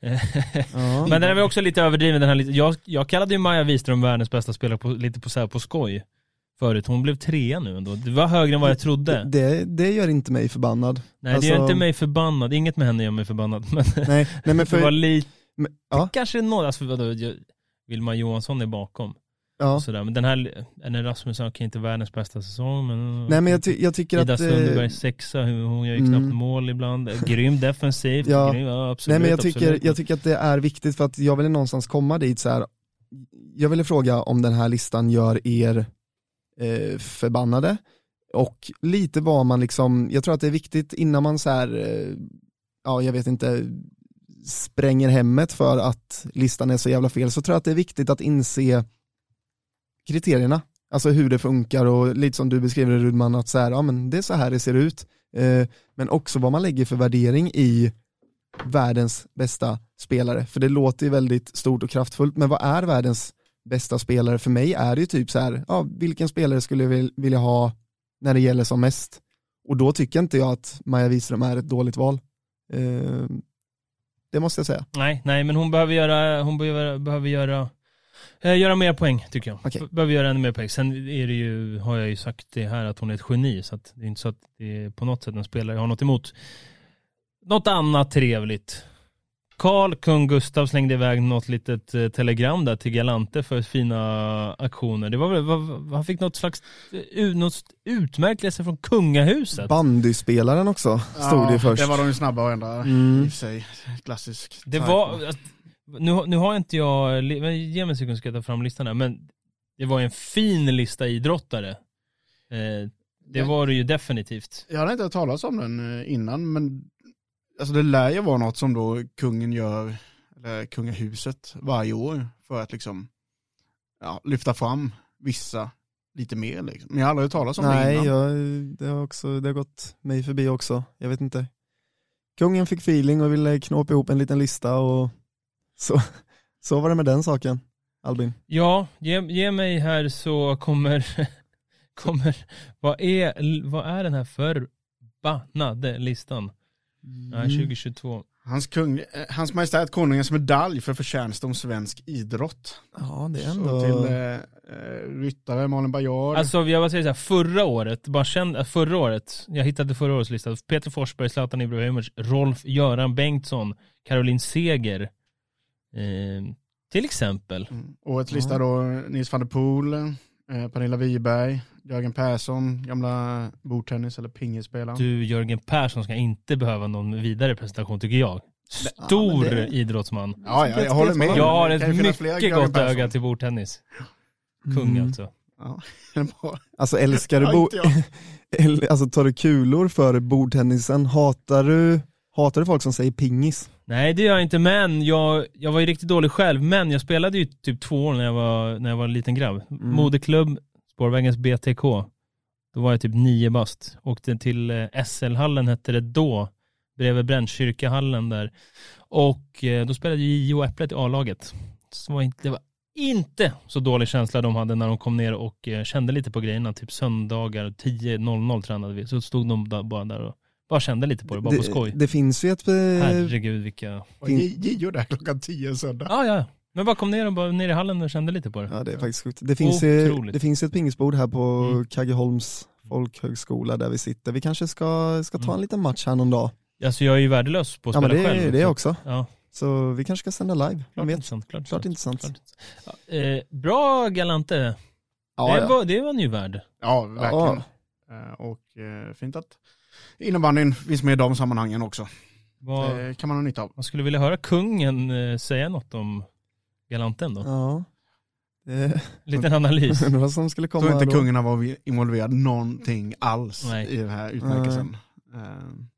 Ja. (laughs) Men den är också lite överdriven den här, jag, jag kallade ju Maja Wiström världens bästa spelare på, lite på, så här, på skoj förut. Hon blev trea nu ändå. Det var högre än vad jag trodde. Det, det gör inte mig förbannad. Nej alltså... det gör alltså- inte mig förbannad. Inget med henne gör mig förbannad. Men (laughs) nej, nej men (laughs) för... det var lite, men, ja. kanske några, alltså vadå, Vilma Johansson är bakom. Ja. Sådär. Men den här, Enne Rasmusson kan inte världens bästa säsong men Nej men jag, ty jag tycker Ida att Ida Sundberg eh, sexa, hon gör ju knappt mm. mål ibland. Grym defensivt, ja. grym, ja, absolut. Nej men jag tycker, absolut. jag tycker att det är viktigt för att jag vill någonstans komma dit så här. Jag ville fråga om den här listan gör er eh, förbannade och lite vad man liksom, jag tror att det är viktigt innan man så här, eh, ja jag vet inte, spränger hemmet för att listan är så jävla fel, så tror jag att det är viktigt att inse kriterierna. Alltså hur det funkar och lite som du beskriver det Rudman, att så här, ja, men det är så här det ser ut. Eh, men också vad man lägger för värdering i världens bästa spelare. För det låter ju väldigt stort och kraftfullt, men vad är världens bästa spelare? För mig är det ju typ så här, ja, vilken spelare skulle jag vilja ha när det gäller som mest? Och då tycker inte jag att Maja Wiström är ett dåligt val. Eh, det måste jag säga. Nej, nej, men hon behöver göra, hon behöver, behöver göra eh, Göra mer poäng tycker jag. Okay. Behöver göra ännu mer poäng. Sen är det ju, har jag ju sagt det här att hon är ett geni, så att det är inte så att det är på något sätt en spelare jag har något emot. Något annat trevligt. Karl Kung Gustav slängde iväg något litet eh, telegram där till Galante för fina aktioner. Det var väl, han fick något slags uh, något utmärkelse från kungahuset. Bandyspelaren också, stod ja, det först. det var de snabba ändra mm. i sig. Klassisk. Det var, nu, nu har inte jag, ge mig en sekund ska jag ta fram listan här, men det var en fin lista idrottare. Eh, det var det ju definitivt. Jag hade inte hört talas om den eh, innan, men alltså det lär ju vara något som då kungen gör, eller kungahuset, varje år för att liksom ja, lyfta fram vissa lite mer liksom. Men jag har aldrig hört talas om Nej, det innan. Nej, det har, också, det har gått mig förbi också. Jag vet inte. Kungen fick feeling och ville knåpa ihop en liten lista och så, så var det med den saken. Albin? Ja, ge, ge mig här så kommer, (laughs) kommer vad, är, vad är den här förbannade listan? Mm. Nej, 2022. Hans, kung, eh, hans majestät konungens medalj för förtjänst om svensk idrott. Ja, det är ändå... Så till eh, eh ryttare Malin Bajard. Alltså jag bara säger så här, förra året, bara kände, förra året, jag hittade förra årets lista, Peter Forsberg, Zlatan Ibrahimovic, Rolf Göran Bengtsson, Caroline Seger, eh, till exempel. Mm. Årets lista då, Nils van der Poel, eh, Pernilla Wiberg, Jörgen Persson, gamla bordtennis eller pingisspelaren. Du, Jörgen Persson ska inte behöva någon vidare presentation tycker jag. Stor ja, det... idrottsman. Ja, ja, jag håller med. Jag har ett mycket gott öga till bordtennis. Kung mm. alltså. Ja. (laughs) alltså älskar du bo... (laughs) alltså tar du kulor för bordtennisen? Hatar du, hatar du folk som säger pingis? Nej det gör jag inte men jag, jag var ju riktigt dålig själv men jag spelade ju typ två år när jag var, när jag var en liten grabb. Mm. Moderklubb, Spårvägens BTK. Då var jag typ nio bast. Åkte till eh, SL-hallen hette det då, bredvid Brännkyrkahallen där. Och eh, då spelade J.O. Äpplet i A-laget. Så var inte, det var inte så dålig känsla de hade när de kom ner och eh, kände lite på grejerna. Typ söndagar 10.00 tränade vi. Så stod de bara där och bara kände lite på det, bara det, på skoj. Det finns ju ett... Herregud vilka... Gio där klockan 10 söndag. Ja, ja. Men bara kom ner och bara ner i hallen och kände lite på det. Ja det är faktiskt sjukt. Det finns, ju, det finns ett pingisbord här på mm. Kaggeholms folkhögskola där vi sitter. Vi kanske ska, ska ta en mm. liten match här någon dag. Alltså jag är ju värdelös på att ja, spela men det, själv. Det också. Ja. Så vi kanske ska sända live. Klart vet. intressant. Klart, klart intressant. Klart. Ja, eh, bra Galante. Ja, det, ja. Var, det var en ju värd. Ja, verkligen. Ja. Eh, och eh, fint att innebandyn finns med i de sammanhangen också. Vad, det kan man ha nytta av. Man skulle vilja höra kungen säga något om Galanten då. Ja. Det Liten analys. (laughs) var som skulle Jag komma tror inte då. kungarna var involverad någonting alls Nej. i den här utmärkelsen. Eh,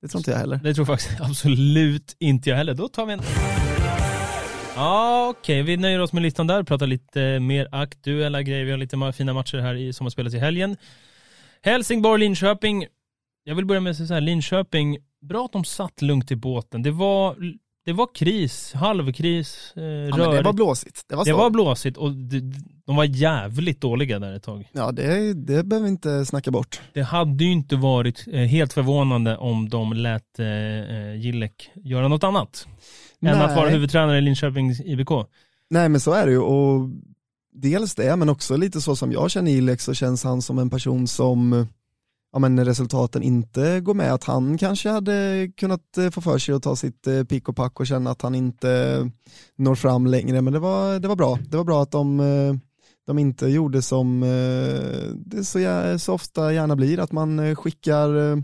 Det tror inte jag heller. Det tror faktiskt (laughs) absolut inte jag heller. Då tar vi en... Ja, okej. Vi nöjer oss med listan där. Pratar lite mer aktuella grejer. Vi har lite fina matcher här i, som har spelats i helgen. Helsingborg, Linköping. Jag vill börja med att säga så här. Linköping, bra att de satt lugnt i båten. Det var, det var kris, halvkris, eh, Ja, men det var blåsigt. Det var, det var blåsigt och de, de var jävligt dåliga där ett tag. Ja, det, det behöver vi inte snacka bort. Det hade ju inte varit eh, helt förvånande om de lät eh, eh, Gillek göra något annat. Än att vara Nej. huvudtränare i Linköpings IBK. Nej men så är det ju och dels det men också lite så som jag känner Ilek så känns han som en person som ja men resultaten inte går med att han kanske hade kunnat eh, få för sig att ta sitt eh, pick och pack och känna att han inte når fram längre men det var, det var bra. Det var bra att de, eh, de inte gjorde som eh, det så, så ofta gärna blir att man eh, skickar, eh,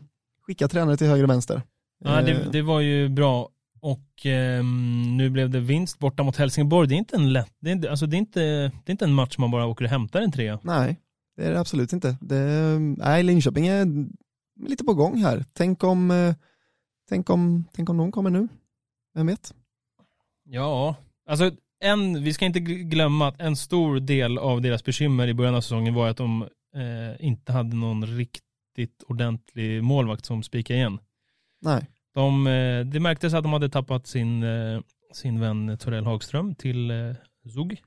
skickar tränare till höger och vänster. Ja, det, Eh, det var ju bra. Och ehm, nu blev det vinst borta mot Helsingborg. Det är inte en lätt, det är, alltså det är inte, det är inte en match man bara åker och hämtar en trea. Nej, det är det absolut inte. Det, nej, Linköping är lite på gång här. Tänk om, eh, tänk om, tänk om de kommer nu. Vem vet? Ja, alltså en, vi ska inte gl- glömma att en stor del av deras bekymmer i början av säsongen var att de eh, inte hade någon riktigt ordentlig målvakt som spikade igen. Nej. De, eh, det märktes att de hade tappat sin, eh, sin vän Torell Hagström till eh, Zug.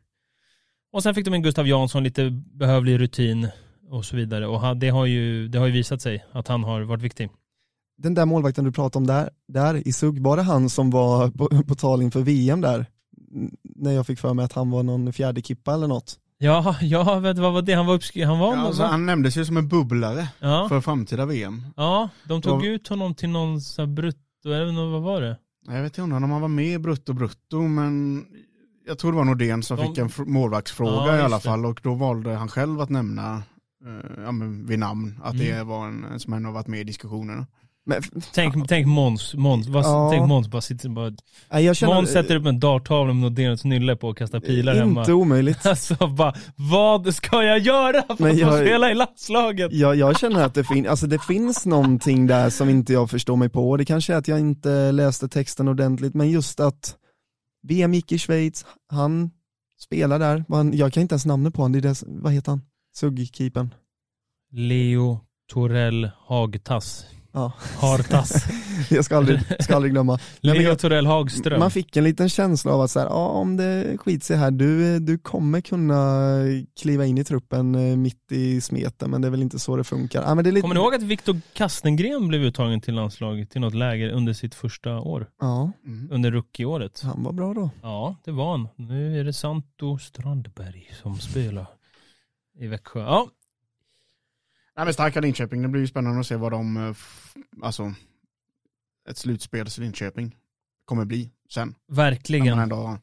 Och sen fick de in Gustav Jansson, lite behövlig rutin och så vidare. Och det har, ju, det har ju visat sig att han har varit viktig. Den där målvakten du pratade om där, där i Sugg, var det han som var på, på tal inför VM där? När jag fick för mig att han var någon fjärde kippa eller något. Ja, (laughs) ja vet du vad var det? Han var uppskriven. Han var ja, alltså, han nämndes ju som en bubblare ja, för framtida VM. ja, de tog Vad- ut honom till någon så här brutto, eller vad var det? Jag vet inte om han var med i Brutto Brutto, men jag tror det var Nordén som De- fick en fr- målvaktsfråga Ja, i alla det. fall och då valde han själv att nämna eh, ja, men vid namn att det Mm. var en som ändå varit med i diskussionerna. Men, Tänk, tänk Måns, Måns, vad, Ja. tänk Måns bara sitter bara, jag känner, Måns sätter upp en darttavla med Nordéns nylle på och kastar pilar hemma. inte omöjligt. (laughs) Alltså bara, vad ska jag göra för Men att få jag- spela i landslaget? Jag, jag känner att det, fin alltså det finns någonting där som inte jag förstår mig på. Det kanske är att jag inte läste texten ordentligt, men just att VM gick i Schweiz, han spelar där, jag kan inte ens namnet på honom, det är dess, vad heter han? Suggkeepern. Leo Torell Hagtass. Ja. Hartass. (laughs) Jag ska aldrig, ska aldrig glömma. Leo Torell Hagström. Man fick en liten känsla av att så här, ja, om det skiter sig här, du, du kommer kunna kliva in i truppen eh, mitt i smeten, men det är väl inte så det funkar. Ja, men det är lite... Kommer ni ihåg att Viktor Kastengren blev uttagen till landslaget till något läger under sitt första år? Ja, Mm. Under rookie-året. han var bra då. Ja, det var han. Nu är det Santo Strandberg som spelar i Växjö. Ja, Nej, men starka Linköping, det blir ju spännande att se vad de, eh, alltså ett slutspels Linköping kommer bli sen. När man verkligen. ändå har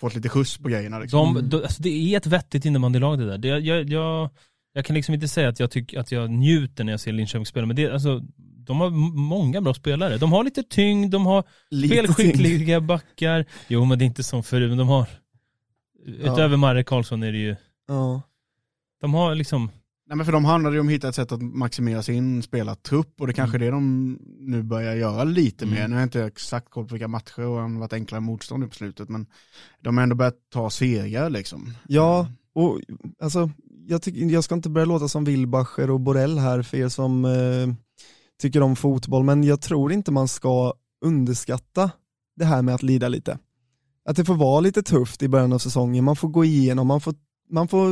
fått lite skjuts på grejerna. Liksom. De, de, alltså det är ett vettigt innebandylag det där. Det, jag, jag, jag kan liksom inte säga att jag, tycker, att jag njuter när jag ser Linköping spela, men det, alltså, de har många bra spelare. De har lite tyngd, de har Lite spelskickliga backar. Jo, men det är inte som förut, men de har, utöver Marre Karlsson är det ju, Ja. de har liksom, Nej, men för de handlade ju om att hitta ett sätt att maximera sin spelartrupp och det kanske är det de nu börjar göra lite Mm. mer. Nu har jag inte exakt koll på vilka matcher och det har varit enklare motstånd nu på slutet men de har ändå börjat ta segrar liksom. Ja, och alltså, jag, tycker, jag ska inte börja låta som Wilbacher och Borrell här för er som eh, tycker om fotboll, men jag tror inte man ska underskatta det här med att lida lite. Att det får vara lite tufft i början av säsongen, man får gå igenom, man får, man får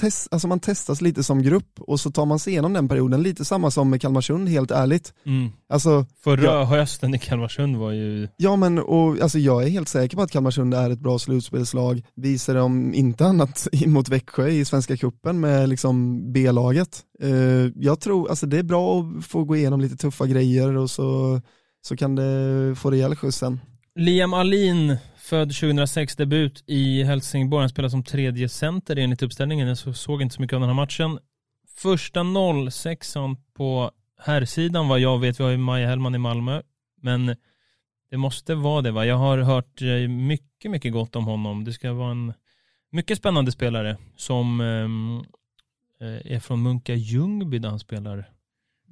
test, alltså man testas lite som grupp och så tar man sig igenom den perioden, lite samma som med Kalmarsund helt ärligt. mm. Alltså, Förra Ja. hösten i Kalmarsund var ju, Ja men och, alltså jag är helt säker på att Kalmarsund är ett bra slutspelslag, visar de inte annat (laughs) mot Växjö i Svenska Cupen med liksom B-laget. Eh, jag tror, alltså det är bra att få gå igenom lite tuffa grejer och så, så kan det få rejäl skjuts sen. Liam Alin, född 2006, debut i Helsingborg. Han spelar som tredje center enligt uppställningen. Jag så- såg inte så mycket av den här matchen. Första 06 på herrsidan vad jag vet. Vi har ju Maja Hellman i Malmö. Men det måste vara det va? Jag har hört eh, mycket, mycket gott om honom. Det ska vara en mycket spännande spelare som ehm, eh, är från Munka Ljungby där han spelar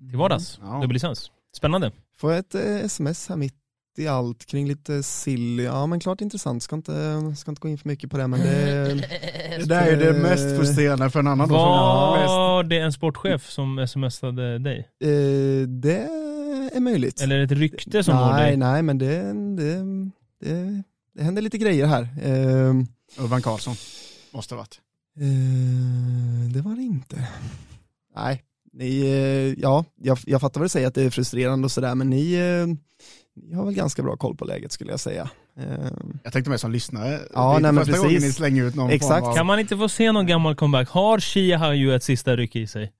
till vardags. Ja. Dubbellicens. Spännande. Får jag ett eh, sms här mitt i allt kring lite sill. Ja men klart intressant, ska inte, ska inte gå in för mycket på det men det, (laughs) Det där är det mest frustrerande för en annan då. som jag mest- Var det en sportchef som smsade dig? eh, det är möjligt. Eller ett rykte som når nej, dig? nej men det, det, det, det händer lite grejer här. Eh, Urban Karlsson. Måste ha varit. Eh, det var det inte. Nej, ni, eh, ja, jag, jag fattar vad du säger att det är frustrerande och sådär, men ni, eh, ni har väl ganska bra koll på läget skulle jag säga. Eh, Jag tänkte mer som lyssnare. Ja, det är nej, första gången precis. ni slänger ut någon Exakt. form av... Kan man inte få se någon gammal comeback? Har Shia ju ett sista ryck i sig?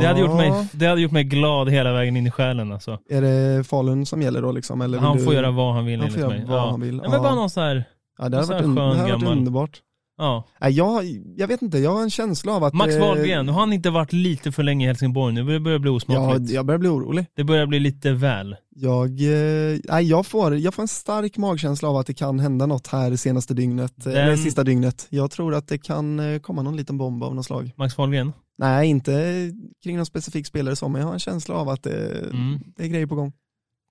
Det hade, gjort mig, det hade gjort mig glad hela vägen in i själen alltså. Är det Falun som gäller då liksom? Eller vill Han du- får göra vad han vill han får enligt göra mig. vad ja. han vill. Ja, men bara någon sån här, Ja, det hade så varit, skön det hade varit underbart. Ja. Nej, jag, jag vet inte, jag har en känsla av att... Max eh, Wahlgren, nu har han inte varit lite för länge i Helsingborg nu, börjar det bli Ja, osmakligt. jag börjar bli orolig. Det börjar bli lite väl. Jag, eh, nej, jag, får, jag får en stark magkänsla av att det kan hända något här det senaste dygnet, Den- eller sista dygnet. Jag tror att det kan eh, komma någon liten bomb av något slag. Max Wahlgren? Nej, inte kring någon specifik spelare så, men jag har en känsla av att det, Mm. det är grejer på gång.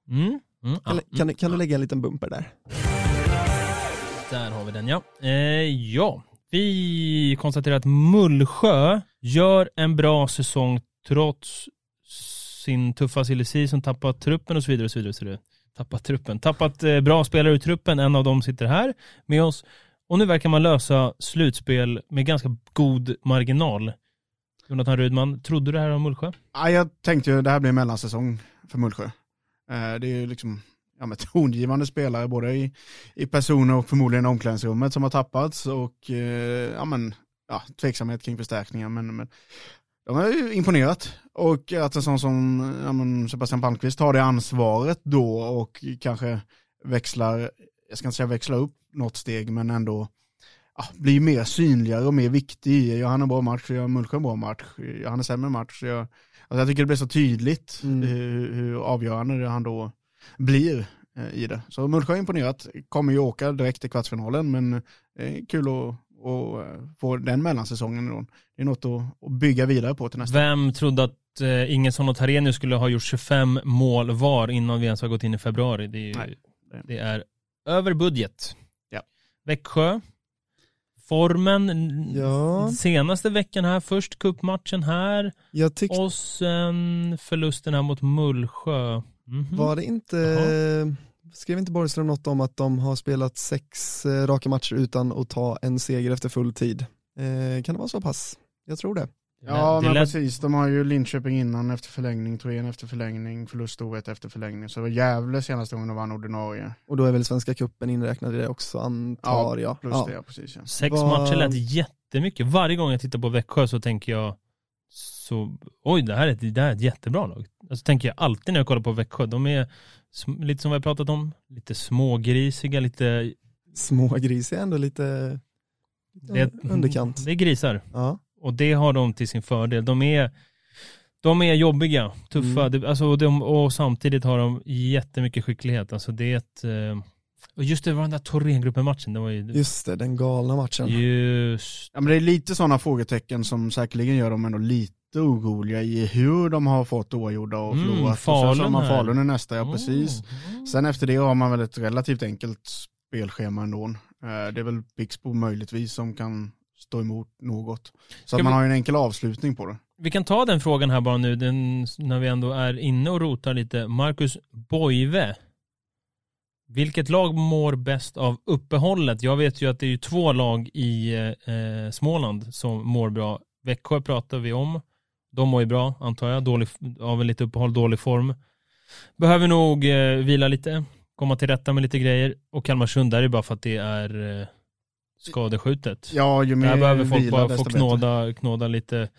Mm. Mm. Ja. Kan, kan, kan du lägga en liten bumper där? Där har vi den ja. Eh, ja, vi konstaterar att Mullsjö gör en bra säsong trots sin tuffa silly som tappat truppen och så vidare. Och så vidare, och så vidare. Tappat truppen, tappat eh, bra spelare ur truppen, en av dem sitter här med oss. Och nu verkar man lösa slutspel med ganska god marginal. Jonathan Rudman, trodde du det här om Mullsjö? Ja, jag tänkte ju det här blir en mellansäsong för Mullsjö. Eh, Det är ju liksom ja, med (laughs) tongivande spelare både i, i personer och förmodligen omklädningsrummet som har tappats och eh, ja, men, ja, tveksamhet kring förstärkningar. Men, men de har ju imponerat och att en sån som ja, men Sebastian Palmqvist tar det ansvaret då och kanske växlar, jag ska inte säga växla upp något steg men ändå ja, blir mer synligare och mer viktig. Gör han en bra match, gör Mullsjö en bra match, gör han en sämre match, gör, alltså jag tycker det blir så tydligt Mm. hur, hur avgörande det han då blir eh, i det. Så Mullsjö har imponerat, kommer ju åka direkt till kvartsfinalen men det är kul att, att eh, få den mellansäsongen då. Det är något att, att bygga vidare på till nästa. Vem trodde att eh, Ingesson och Tarenius skulle ha gjort 25 mål var innan vi ens har gått in i februari? Det är, ju, Nej. det är över budget. Ja. Växjö, formen Ja. senaste veckan här, först kuppmatchen här och sen förlusten här mot Mullsjö. Mhm. var det inte, skrev inte Borgström något om att de har spelat sex eh, raka matcher utan att ta en seger efter full tid? Eh, kan det vara så pass? Jag tror det. Ja det men lät- precis, de har ju Linköping innan efter förlängning, Torén efter förlängning, förlust Ovet efter förlängning. Så det var Gävle senaste gången de vann ordinarie. Och då är väl Svenska cupen inräknad i det också antar jag. Plus Ja. det, ja, precis ja. Sex Vad- matcher lät jättemycket. Varje gång jag tittar på Växjö så tänker jag så, oj det här är ett, det här är ett jättebra lag. Alltså tänker jag alltid när jag kollar på Växjö. De är lite som vi har pratat om, lite smågrisiga, lite Smågris är ändå lite, det, underkant. Det är grisar. Ja. Och det har de till sin fördel. De är, de är jobbiga, tuffa, Mm. alltså, och de, och samtidigt har de jättemycket skicklighet. Alltså det är ett, eh, och just det var den där Thorengruppen-matchen, det var ju, Just det, den galna matchen. just, Ja men det är lite sådana frågetecken som säkerligen gör dem ändå lite oroliga i hur de har fått oavgjorda och Mm, förlorat. och så har Falun här. Falun i nästa, ja precis. Mm. Sen efter det har man väl ett relativt enkelt spelschema ändå. Eh, Det är väl Pixbo möjligtvis som kan stå emot något. Så Ska att man vi- har ju en enkel avslutning på det. Vi kan ta den frågan här bara nu, den, när vi ändå är inne och rotar lite. Marcus Boive. Vilket lag mår bäst av uppehållet? Jag vet ju att det är två lag i eh, Småland som mår bra. Växjö pratar vi om. De mår ju bra, antar jag. Dålig, av en lite uppehåll, dålig form. Behöver nog eh, vila lite, komma till rätta med lite grejer. Och Kalmarsund, där är det bara för att det är eh, skadeskjutet. Ja, ju mer Där behöver folk vila, bara få knåda, knåda lite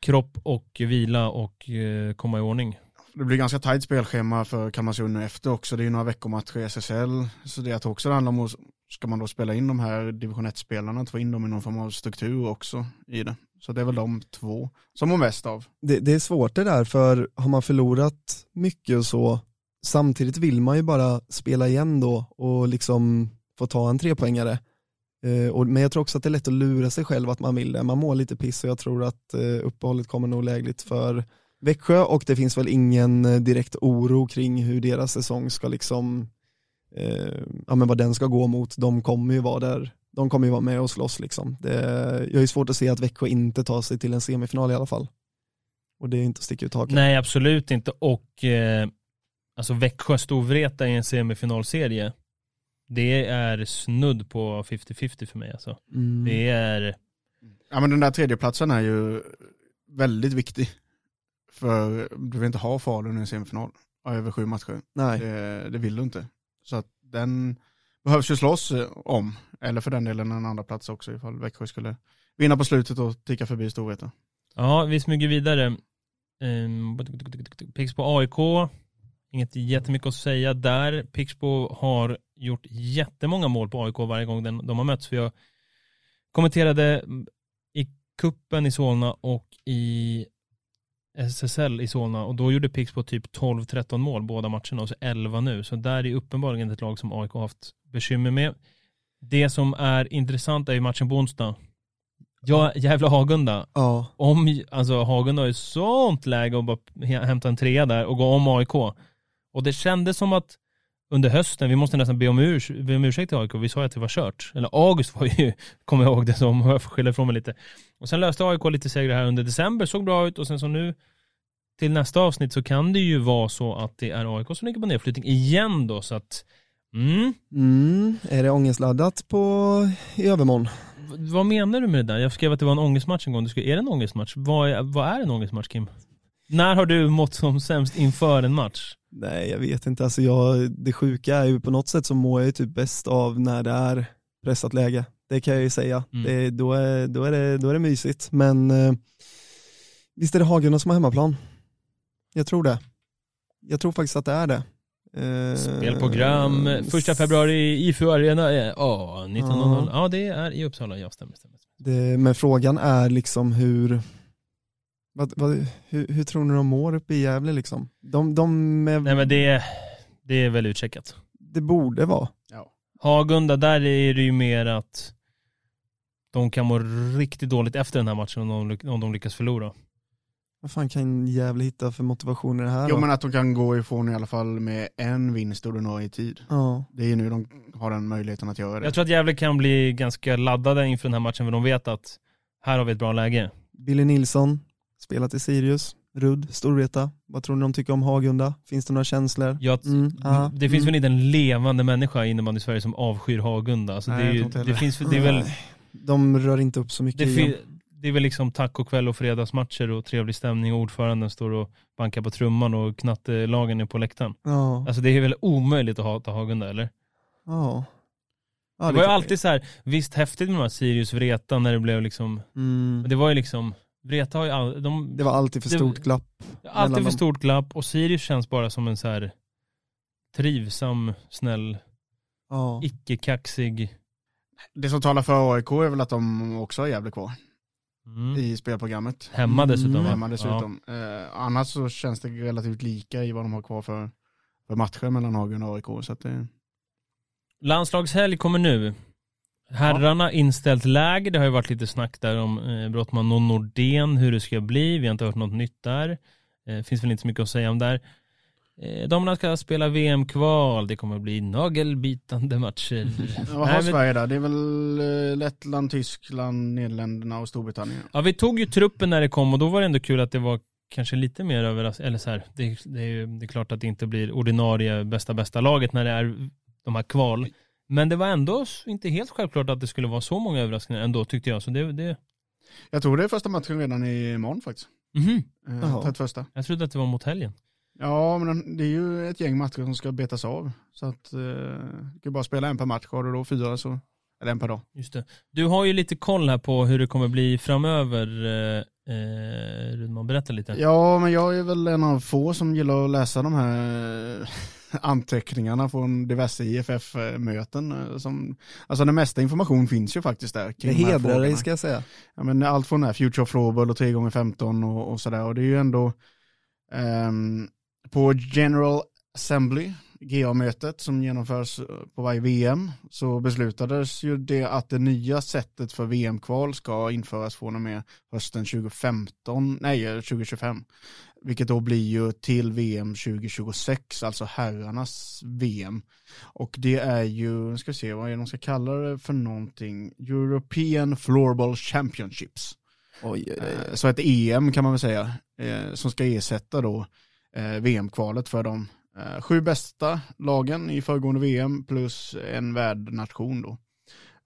kropp och vila och eh, komma i ordning. Det blir ganska tajt spelschema för Kalmarsund nu efter också. Det är ju några veckomatcher i SSL. Så det jag tror också det handlar om att ska man då spela in de här division 1-spelarna, att få in dem i någon form av struktur också i det. Så det är väl de två som mår mest av. Det, det är svårt det där för har man förlorat mycket och så samtidigt vill man ju bara spela igen då och liksom få ta en trepoängare. Eh, och, men jag tror också att det är lätt att lura sig själv att man vill det. Man mår lite piss och jag tror att eh, uppehållet kommer nog lägligt för Växjö och det finns väl ingen eh, direkt oro kring hur deras säsong ska liksom, eh, ja men vad den ska gå mot. De kommer ju vara där, de kommer ju vara med och slåss liksom. Det, jag är svårt att se att Växjö inte tar sig till en semifinal i alla fall. Och det är inte att sticka ut hakan. Nej, absolut inte. Och eh, alltså Växjö Storvreta i en semifinalserie, det är snudd på 50-50 för mig alltså. Mm. Det är, Ja men den där tredjeplatsen är ju väldigt viktig. För du vill inte ha Falun i en semifinal över sju matcher. Nej. Det, det vill du inte. Så att den behövs ju slåss eh, om. Eller för den delen en andra plats också ifall Växjö skulle vinna på slutet och ticka förbi Storvreta. ja vi smyger vidare. Um, Pixbo AIK, inget jättemycket att säga där. Pixbo har gjort jättemånga mål på AIK varje gång den, de har mötts. Jag kommenterade i kuppen i Solna och i SSL i Solna och då gjorde Pixbo typ 12-13 mål båda matcherna och så 11 nu. Så där är uppenbarligen ett lag som AIK har haft bekymmer med. Det som är intressant är ju matchen på onsdag. Ja, jävla Hagunda. Ja, Om, alltså Hagunda har ju sånt läge att bara hämta en trea där och gå om AIK. Och det kändes som att under hösten, vi måste nästan be om, urs be om ursäkt till AIK, vi sa ju att det var kört. Eller August var ju, (laughs) kommer jag ihåg det som, (laughs) jag får skylla ifrån mig lite. Och sen löste AIK lite segrar här under december, såg bra ut och sen så nu till nästa avsnitt så kan det ju vara så att det är AIK som ligger på nedflyttning igen då så att mm, mm. är det ångestladdat på i övermorgon? V- vad menar du med det där? Jag skrev att det var en ångestmatch en gång. Du skrev, är det en ångestmatch? Vad är, vad är en ångestmatch Kim? När har du mått som sämst inför en match? Nej jag vet inte, alltså jag, det sjuka är ju på något sätt så mår jag ju typ bäst av när det är pressat läge. Det kan jag ju säga. Mm. Det, då, är, då, är det, då är det mysigt. Men eh, visst är det Hagunda som har hemmaplan? Jag tror det. Jag tror faktiskt att det är det. Eh, Spelprogram, första februari i IFU Arena, eh, ja, 19.00. Ja. Ja, det är i Uppsala, ja stämmer, stämmer. Det, men frågan är liksom hur, vad, vad, hur, hur tror ni de mår uppe i Gävle liksom? De, de är, Nej men det, det är väl utcheckat. det borde vara. Hagunda, där är det ju mer att de kan må riktigt dåligt efter den här matchen om de, om de lyckas förlora. Vad fan kan Gävle hitta för motivation i det här Jo då? men att de kan gå ifrån i alla fall med en vinst ordinarie tid. Ja. Det är ju nu de har den möjligheten att göra det. Jag tror att Gävle kan bli ganska laddade inför den här matchen för de vet att här har vi ett bra läge. Billy Nilsson, spelat i Sirius, Rudd, Storvreta. Vad tror ni de tycker om Hagunda? Finns det några känslor? Jag, Mm, ja, det finns mm. väl inte en levande människa inom i Sverige som avskyr Hagunda. Alltså Nej, det, ju, det, finns, det, är väl, De rör inte upp så mycket det. Det är väl liksom tacokväll och fredagsmatcher och trevlig stämning och ordföranden står och bankar på trumman och knattelagen är på läktaren. Ja. Alltså det är väl omöjligt att hata Hagunda eller? Ja. Ja, det var ju alltid så här, visst häftigt med de här Sirius Vreta när det blev liksom, Mm. det var ju liksom, Vreta har ju all, de, Det var alltid för det- stort glapp. alltid för stort glapp och Sirius känns bara som en så här trivsam, snäll, Ja. icke-kaxig. Det som talar för AIK är väl att de också har Gävle kvar Mm. i spelprogrammet. Hemma dessutom Mm. Hemma dessutom. Eh, annars så känns det relativt lika i vad de har kvar för, för matcher mellan Hagen och AIK. Så det, Landslagshelg kommer nu. Herrarna inställt läger, det har ju varit lite snack där om eh, Brottman och Nordén, hur det ska bli. Vi har inte hört något nytt där. Eh, finns väl inte så mycket att säga om där. Eh, damerna ska spela VM-kval, det kommer bli nagelbitande matcher. (laughs) vad har Sverige där? Det är väl eh, Lettland, Tyskland, Nederländerna och Storbritannien. Ja, vi tog ju truppen när det kom och då var det ändå kul att det var kanske lite mer överraskande, eller så här, det, det, är ju, det är klart att det inte blir ordinarie bästa bästa laget när det är de här kval. Men det var ändå inte helt självklart att det skulle vara så många överraskningar ändå tyckte jag. Så det, det Jag tror det är första matchen redan imorgon faktiskt. mhm. Eh, Jaha. 31. Jag trodde att det var mot helgen. Ja, men det är ju ett gäng matcher som ska betas av. Så att eh, du kan bara spela en per match. Har du då fyra så, eller en per dag. Just det. Du har ju lite koll här på hur det kommer bli framöver. Eh, eh, Rudman, berätta lite. Ja, men jag är väl en av få som gillar att läsa de här (laughs) anteckningarna från diverse IFF-möten. eh, Som, alltså den mesta information finns ju faktiskt där. Det kring de här hedrar dig ska jag säga. Ja, men allt från det här Future of Floorball och 3x15 och, och sådär. Och det är ju ändå ehm, på General Assembly GA-mötet som genomförs eh, på varje VM så beslutades ju det att det nya sättet för VM-kval ska införas från och med hösten 2015, nej eh, 2025. Vilket då blir ju till VM 2026, alltså herrarnas VM. Och det är ju, ska vi se vad är det de ska kalla det för någonting, European Floorball Championships. Oj, oj, oj. Eh, Så ett EM kan man väl säga, eh, som ska ersätta då eh, Eh, VM-kvalet för de eh, sju bästa lagen i föregående VM plus en värdnation då.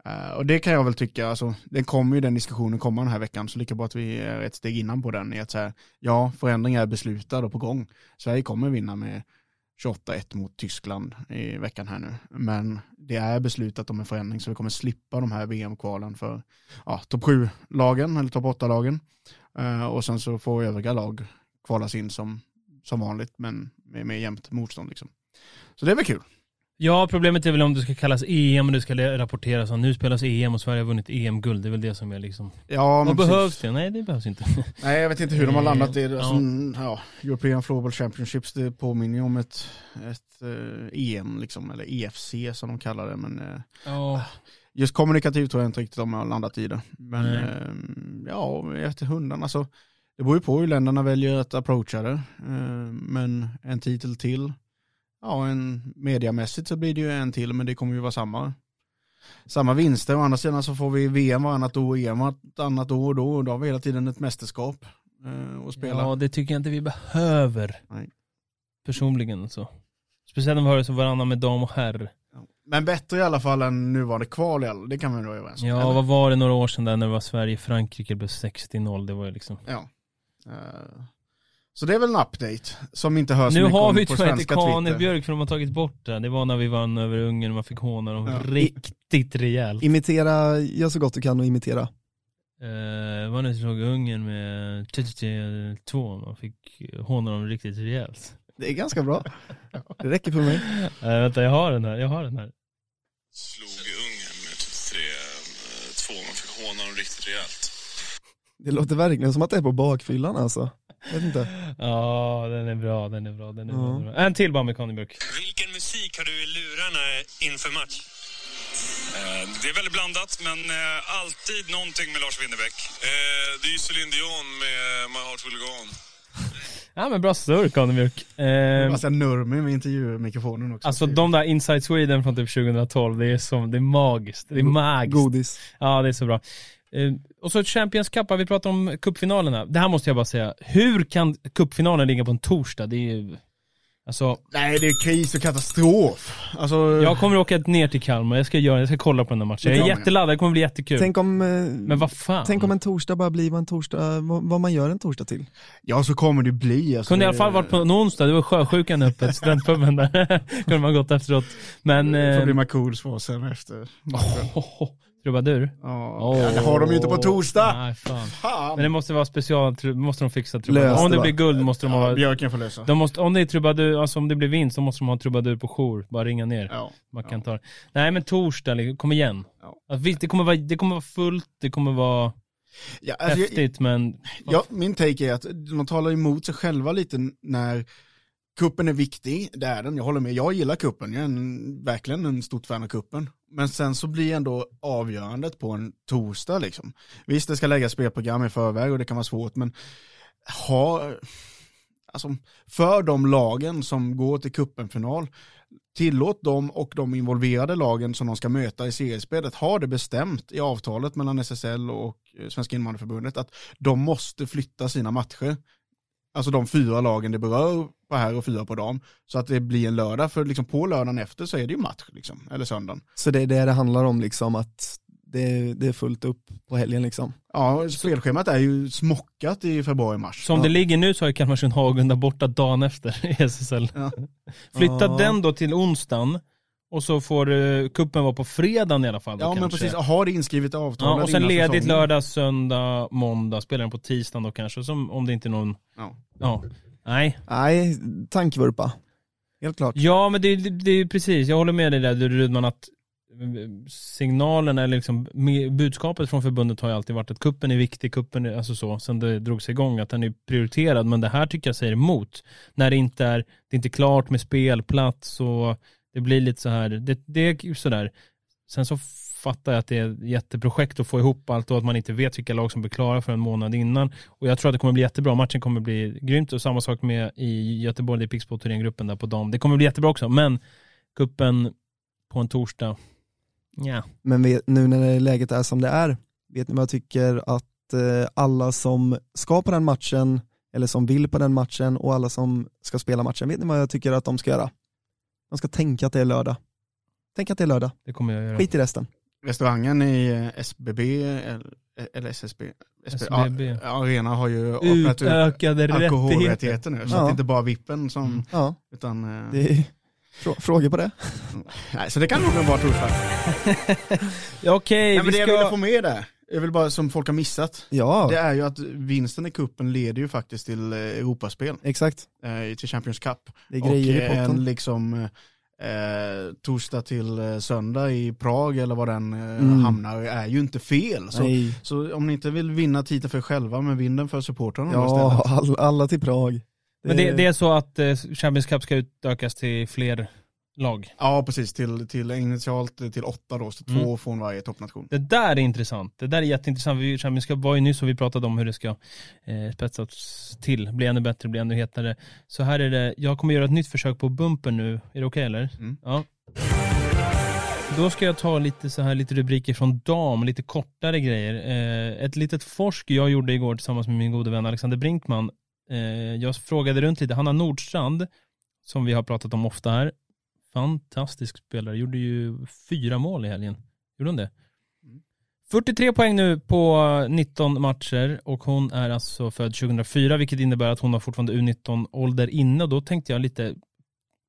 Eh, och det kan jag väl tycka, alltså, det kommer ju den diskussionen komma den här veckan, så lika bra att vi är ett steg innan på den i att säga, ja, förändringar är beslutade och på gång. Sverige kommer vinna med 28-1 mot Tyskland i veckan här nu. Men det är beslutat om en förändring så vi kommer slippa de här VM-kvalen för ja, topp 7-lagen eller topp 8-lagen. Eh, och sen så får övriga lag kvalas in som, som vanligt men med, med jämnt motstånd. Liksom. Så det är väl kul. Ja, problemet är väl om det ska kallas EM och det ska rapporteras om nu spelas EM och Sverige har vunnit EM-guld. Det är väl det som är liksom... Ja, men Vad behövs det? Nej, det behövs inte. (laughs) Nej, jag vet inte hur de har landat i det. Ja. Som, ja, European Floorball Championships, det påminner ju om ett, ett eh, EM, liksom, eller EFC som de kallar det. Men eh, Ja. just kommunikativt tror jag inte riktigt de har landat i det. Men eh, ja, efter hundarna alltså. Det beror ju på hur länderna väljer att approacha det. Eh, men en titel till, ja, en mediamässigt så blir det ju en till, men det kommer ju vara samma. Samma vinster, å andra sidan så får vi VM varannat år, EM varannat år och då, och då har vi hela tiden ett mästerskap eh, att spela. ja, det tycker jag inte vi behöver. Nej. Personligen så. Speciellt om vi har det så varannan med dam och herr. Men bättre i alla fall än nuvarande kval, det kan nog vara överens om. Ja, eller? vad var det några år sedan där när det var Sverige-Frankrike blev 60-0? Det var ju liksom... Ja. Eh, Så det är väl en update som inte hörs Nu mycket har om vi på tyvärr inte svenska Kane Twitter. Björk för de har tagit bort det. Det var när vi vann över Ungern och man fick håna dem Ja. riktigt rejält. Imitera, gör så gott du kan och imitera. Eh, var när vi slog Ungern med 32 man fick håna dem riktigt rejält. Det är ganska bra. Det räcker för mig. Eh, vänta, jag har den här. Jag har den här. Slog Ungern med 33-2. Man fick håna dem riktigt rejält. Det låter verkligen som att det är på bakfyllan alltså. Vet inte. Ja, den är bra, den är bra, den är bra. Ja. den är bra. En till bara med Conny Björk. Vilken musik har du i lurarna inför match? Eh, Det är väldigt blandat, men eh, alltid någonting med Lars Winnerbäck. Eh, Det är ju Céline Dion med My Heart Will Go On. Ja men bra surr Conny Björk. Eh, Alltså Nurmi med intervjumikrofonen också. alltså de där Inside Sweden från typ 2012, det är som, det är magiskt. Det är magiskt. Godis. Ja, det är så bra. Eh, och så Champions Cup, vi pratar om cupfinalerna. Det här måste jag bara säga. Hur kan cupfinalen ligga på en torsdag? Det är ju... Alltså, Nej, det är kris och katastrof. Alltså, jag kommer åka ner till Kalmar, jag ska göra jag ska kolla på den här matchen. Det Jag är jätteladdad, det kommer bli jättekul. Tänk om, eh, Men vad fan. tänk om en torsdag bara blir vad en torsdag, vad, vad man gör en torsdag till. ja, så kommer det bli. Alltså, Kunde i alla fall varit på en onsdag, det var sjösjukan öppet, studentpuben där. (laughs) Kunde man gått efteråt. Men... Det får Eh, bli Markoolies svar sen efter. oh, trubadur. Ja, Åh. ja, det har de ju inte på torsdag. Nej, fan. Fan. Men det måste vara special, måste de fixa trubadur. Lös Om det det, blir guld måste de Ja, ha... Björken får lösa. De måste, om det är trubadur, alltså om det blir vinst, så måste de ha trubadur på jour. Bara ringa ner. Ja. Man kan ta. Nej men torsdag, liksom, kom igen. Ja. Alltså, visst, det kommer, vara, det kommer vara fullt, det kommer vara Ja, alltså, jag, häftigt, men ja, min take är att man talar emot sig själva lite när kuppen är viktig, det är den, jag håller med, jag gillar kuppen, jag är en, verkligen en stort fan av kuppen. Men sen så blir ändå avgörandet på en torsdag liksom. Visst, det ska läggas spelprogram i förväg och det kan vara svårt, men ha, alltså, för de lagen som går till kuppenfinal, tillåt dem och de involverade lagen som de ska möta i seriespelet, ha det bestämt i avtalet mellan SSL och eh, Svenska invandrarförbundet att de måste flytta sina matcher. Alltså de fyra lagen det berör på här och fyra på dam. Så att det blir en lördag, för liksom på lördagen efter så är det ju match, liksom, eller söndagen. Så det är det det handlar om liksom, att det, det är fullt upp på helgen liksom. Ja, spelschemat är ju smockat i februari-mars. som Ja. det ligger nu så har ju Kalmarsund Hagunda borta dagen efter i (laughs) SSL. Ja. Flytta Ja. den då till onsdagen och så får uh, kuppen vara på fredagen i alla fall. Ja, men kanske. precis, ha det inskrivet i avtalet Ja, och sen ledigt säsongen. lördag, söndag, måndag, spelar den på tisdagen då kanske, som, om det inte är någon, Ja. ja, nej. Nej, tankvurpa. Helt klart. Ja men det, är precis, jag håller med dig där Rudman att signalen eller liksom budskapet från förbundet har ju alltid varit att kuppen är viktig, kuppen är, alltså så, sen det drogs igång, att den är prioriterad, men det här tycker jag säger emot. När det inte är, det är inte klart med spelplats och det blir lite så här, det, det är sådär. Sen så fattar jag att det är ett jätteprojekt att få ihop allt och att man inte vet vilka lag som blir klara för en månad innan. Och jag tror att det kommer bli jättebra, matchen kommer bli grymt och samma sak med i Göteborg, det är Pixbo Thorengruppen där på dam. Det kommer bli jättebra också, men kuppen på en torsdag, ja. Men vet, nu när läget är som det är, vet ni vad jag tycker att eh, alla som ska på den matchen, eller som vill på den matchen och alla som ska spela matchen, vet ni vad jag tycker att de ska göra? De ska tänka att det är lördag. Tänk att det är lördag. Det kommer jag göra. Skit i resten. Restaurangen i SBB eller, SSB, SBB. Ja, Arena har ju öppnat ut alkoholrättigheter nu. Så Ja. att det inte bara vippen som. Ja, utan, eh, det är frå- frågor på det. nej, så det kan nog bra torsdag. (laughs) Ja, Okej, men vi det jag ville ska... få med där, är väl bara som folk har missat. Ja, Det är ju att vinsten i kuppen leder ju faktiskt till eh, Europaspel, exakt. eh, till Champions Cup. Det är Och grejer i eh, en potten. liksom eh, torsdag till eh, söndag i Prag eller var den eh, Mm. hamnar är ju inte fel. Så, så om ni inte vill vinna titeln för er själva, men vinn den för supportrarna Ja, all, alla till Prag. Men det, det är så att eh, Champions Cup ska utökas till fler lag. Ja, precis. Till, till initialt till åtta då, så två Mm. från varje toppnation. Det där är intressant. Det där är jätteintressant. Vi- Cup var ju nyss och vi pratade om hur det ska eh, spetsas till, bli ännu bättre, bli ännu hetare. Så här är det, jag kommer göra ett nytt försök på bumper nu. Är det okej eller? Mm. Ja. Då ska jag ta lite så här lite rubriker från dam, lite kortare grejer. Eh, ett litet forsk jag gjorde igår tillsammans med min gode vän Alexander Brinkman. Eh, jag frågade runt lite, Hanna Nordstrand, som vi har pratat om ofta här, fantastisk spelare, gjorde ju fyra mål i helgen. Gjorde hon det? 43 poäng nu på 19 matcher och hon är alltså född 2004 vilket innebär att hon har fortfarande U19-ålder inne och då tänkte jag lite,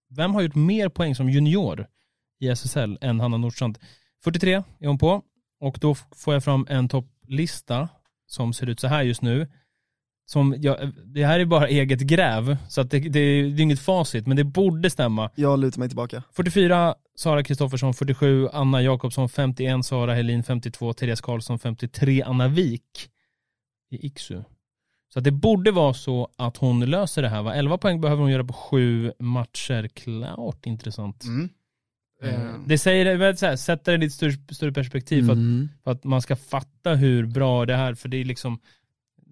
vem har gjort mer poäng som junior i SSL än Hanna Nordstrand? 43 är hon på och då får jag fram en topplista som ser ut så här just nu. Som jag, det här är bara eget gräv så att det, det, det är inget facit men det borde stämma. Jag lutar mig tillbaka. 44 Sara Kristoffersson, 47 Anna Jakobsson, 51 Sara Helin, 52 Therese Karlsson, 53 Anna Wik i Iksu. Så att det borde vara så att hon löser det här va? 11 poäng behöver hon göra på sju matcher. Klart intressant. Mm. Eh, Det säger, så här, sätter det i lite större, större perspektiv för, att, Mm. för att man ska fatta hur bra det är, för det är liksom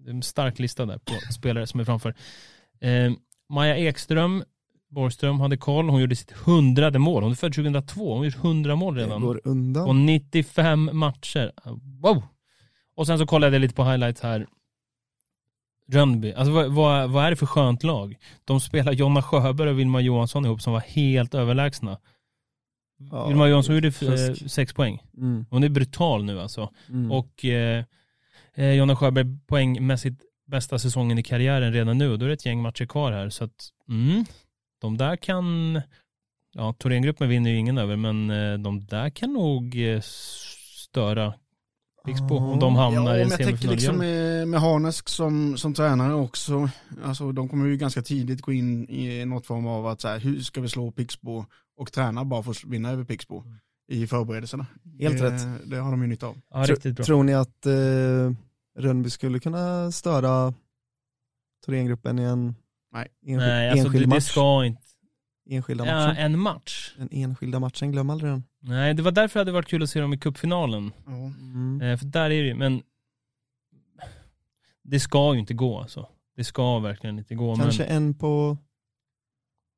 en stark lista där på spelare som är framför. Eh, Maja Ekström, Borgström hade koll, hon gjorde sitt hundrade mål, hon är född 2002, hon har gjort 100 mål Det redan. går undan. På 95 matcher. Wow! Och sen så kollade jag lite på highlights här. Rönnby, alltså vad, vad, vad är det för skönt lag? De spelar Jonna Sjöberg och Vilma Johansson ihop som var helt överlägsna. Ja, Vilma Johansson gjorde eh, sex poäng. Mm. Hon är brutal nu alltså. Mm. Och eh, eh, Jonna Sjöberg poängmässigt bästa säsongen i karriären redan nu. Då är det ett gäng matcher kvar här så att mm, de där kan ja Thorengruppen vinner ju ingen över men eh, de där kan nog eh, störa Pixbo om de hamnar ja, i en men jag tänker semifinal. liksom med, med Harnesk som, som tränare också, alltså de kommer ju ganska tidigt gå in i något form av att så här, hur ska vi slå Pixbo och träna bara för att vinna över Pixbo i förberedelserna. Helt det, rätt. Det har de ju nytta av. ja, riktigt bra. Tror ni att eh, Rönnby skulle kunna störa Thorengruppen i en Nej. enskild, Nej, alltså enskild det, det match? ska inte. Enskilda Ja, matchen? en match. Den enskilda matchen, glöm aldrig den. Nej, det var därför det hade varit kul att se dem i cupfinalen. Ja. Mm. Eh, för där är det ju, men det ska ju inte gå alltså. Det ska verkligen inte gå. Kanske men en på,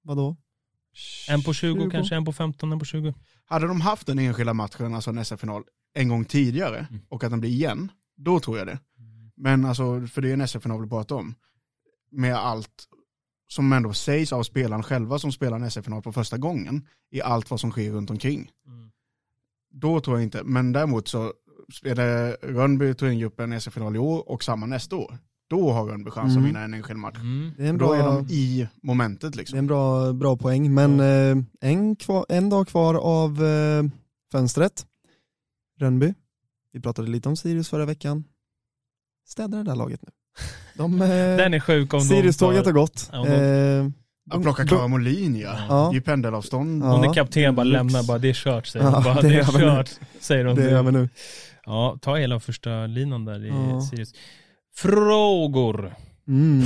vadå? En på 20, kanske, en på 15, en på 20. Hade de haft den enskilda matchen, alltså en SM-final, en gång tidigare Mm. och att den blir igen, då tror jag det. Men alltså, för det är en SM-final vi pratar om, med allt som ändå sägs av spelarna själva som spelar en SM-final på första gången, i allt vad som sker runt omkring. Mm. Då tror jag inte, men däremot så spelar Rönnby Thorengruppen en SM-final i år och samma nästa år. Då har Rönnby chans Mm. att vinna en enskild match. Mm. Det är en För då är bra, de i momentet det är liksom. en bra, bra poäng, men eh, en, kvar, en dag kvar av eh, fönstret. Rönnby, vi pratade lite om Sirius förra veckan. Städar det där laget nu. De, (laughs) eh, Den är sjuk om de Sirius-tåget tar- har gått. Ja, om de- Eh, Att plocka Klara Molin ja. Ja. Är ju pendelavstånd. Ja. Hon är kapten, bara lämnar, bara det är kört säger Ja. Bara, det det är vi nu. kört, säger hon. Det gör vi nu. Ja, ta hela första linan där i Ja. Sirius. Frågor. Mm.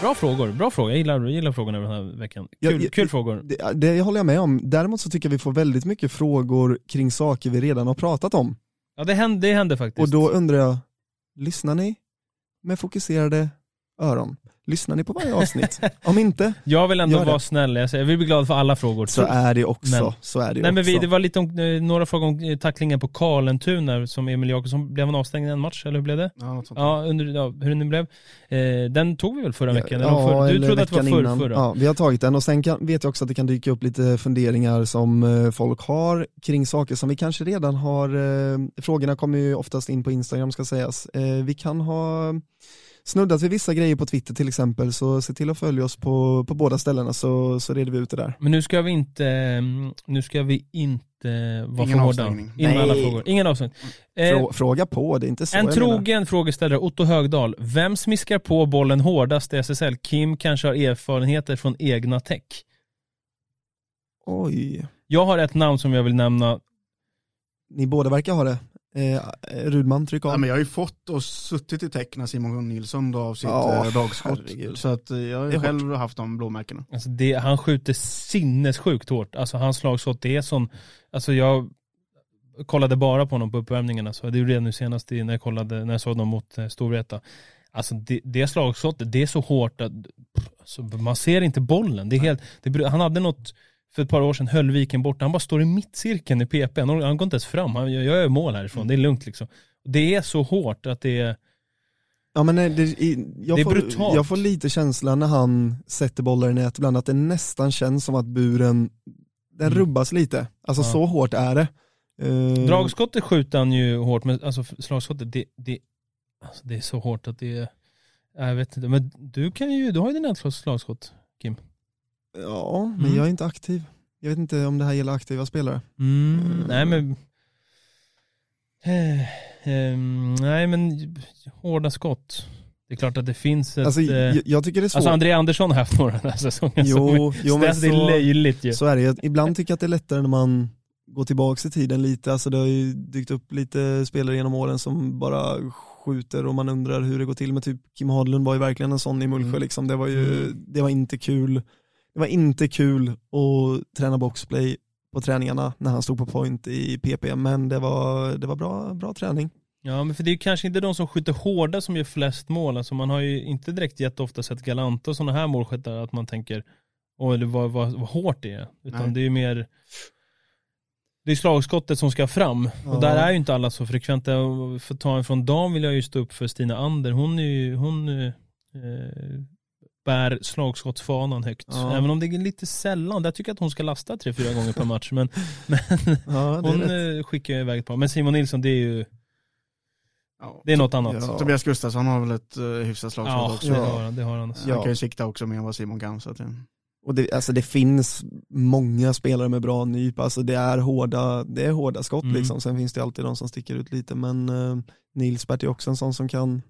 Bra frågor, bra frågor. Jag gillar, jag gillar frågorna den här veckan. Kul, ja, kul frågor. Det, det håller jag med om. Däremot så tycker jag vi får väldigt mycket frågor kring saker vi redan har pratat om. Ja det hände, det hände faktiskt. Och då undrar jag, lyssnar ni med fokuserade öron? Lyssnar ni på varje avsnitt? (laughs) Om inte, jag vill ändå Gör det. vara snäll, jag, säger, jag vill bli glad för alla frågor. så är det också. Men- så är det Nej men också. vi, det var lite om, eh, några frågor om eh, tacklingen på Karlentuna som Emil Jakobsson, blev han avstängd i en match eller hur blev det? Ja, något sånt. Ja, under, ja hur det nu blev. Eh, den tog vi väl förra veckan? eller förr, du eller trodde att det var veckan förr, innan. förra? Ja, vi har tagit den och sen kan, vet jag också att det kan dyka upp lite funderingar som eh, folk har kring saker som vi kanske redan har, eh, frågorna kommer ju oftast in på Instagram ska sägas. Eh, vi kan ha snuddat vid vissa grejer på Twitter till exempel, så se till att följa oss på, på båda ställena så, så reder vi ut det där. Men nu ska vi inte, nu ska vi inte vara Ingen för hårda. avstängning. In med alla Nej. frågor. Ingen avstängning. Eh, Frå, fråga på, det är inte så en jag menar. trogen frågeställare, Otto Högdahl. Vem smiskar på bollen hårdast i SSL? Kim kanske har erfarenheter från egna tech. Oj, Jag har ett namn som jag vill nämna. ni båda verkar ha det. Eh, Rudman, tryck av. Ja, men jag har ju fått och suttit i teck när Simon Nilsson drar av sitt Ja, eh, dagskott. herregud. Så att eh, jag har själv haft de blåmärkena. Alltså det, han skjuter sinnessjukt hårt. Alltså hans slagskott, det är sån, alltså jag kollade bara på honom på uppvärmningarna, så det gjorde jag nu senast i- när jag kollade, när jag såg honom mot eh, Storvreta. Alltså det, det slagskottet, det är så hårt att pff, alltså, man ser inte bollen. Det är helt, det, han hade något för ett par år sedan, höll viken borta, han bara står i mittcirkeln i PP, han, han går inte ens fram, han, jag gör mål härifrån, det är lugnt liksom. Det är så hårt att det är, Ja men nej, det, i- jag, Det är får, brutalt. jag får lite känslan när han sätter bollar i nät ibland att det nästan känns som att buren, den Mm. rubbas lite. Alltså Ja. så hårt är det. Eh, Dragskottet skjuter han ju hårt, men alltså slagskottet, det, det, alltså det är så hårt att det är, jag vet inte, men du kan ju, du har ju dina slagskott, Kim. Ja, men Mm. jag är inte aktiv. Jag vet inte om det här gäller aktiva spelare. Mm, nej men, eh, ehm, nej men hårda skott. Det är klart att det finns ett, Alltså, eh, jag, jag tycker det är svårt. alltså André Andersson har haft några den här säsongen. som jo, är- jo men alltså, det är så, löjligt ju. så är det. Ibland tycker jag att det är lättare när man går tillbaka i tiden lite. Alltså det har ju dykt upp lite spelare genom åren som bara skjuter och man undrar hur det går till. Men typ Kim Hadlund var ju verkligen en sån i Mullsjö Mm. liksom. Det var ju, Mm. det var inte kul. Det var inte kul att träna boxplay på träningarna när han stod på point i PP, men det var, det var bra, bra träning. Ja men för det är ju kanske inte de som skjuter hårda som gör flest mål. Alltså man har ju inte direkt jätteofta sett Galante och sådana här målskyttar att man tänker oj det var, vad, vad hårt det är. Utan Nej. det är ju mer det är slagskottet som ska fram Ja. och där är ju inte alla så frekventa. Och För att ta en från dam vill jag ju stå upp för Stina Ander. Hon är ju, hon eh, bär slagskottsfanan högt. Ja. Även om det är lite sällan. Där tycker jag att hon ska lasta tre, fyra gånger per match. Men, (laughs) men Ja, hon rätt. eh, skickar iväg ett par. Men Simon Nilsson det är ju Ja. det är något annat. Ja. Tobias Gustafsson har väl ett uh, hyfsat slagskott Ja, också. det har han. Det har han. Han Ja. kan ju sikta också mer än vad Simon kan. Så att, det- Och det, alltså det finns många spelare med bra nyp, alltså det är hårda, det är hårda skott Mm. liksom. Sen finns det alltid de som sticker ut lite, men uh, Nilsbert är också en sån som kan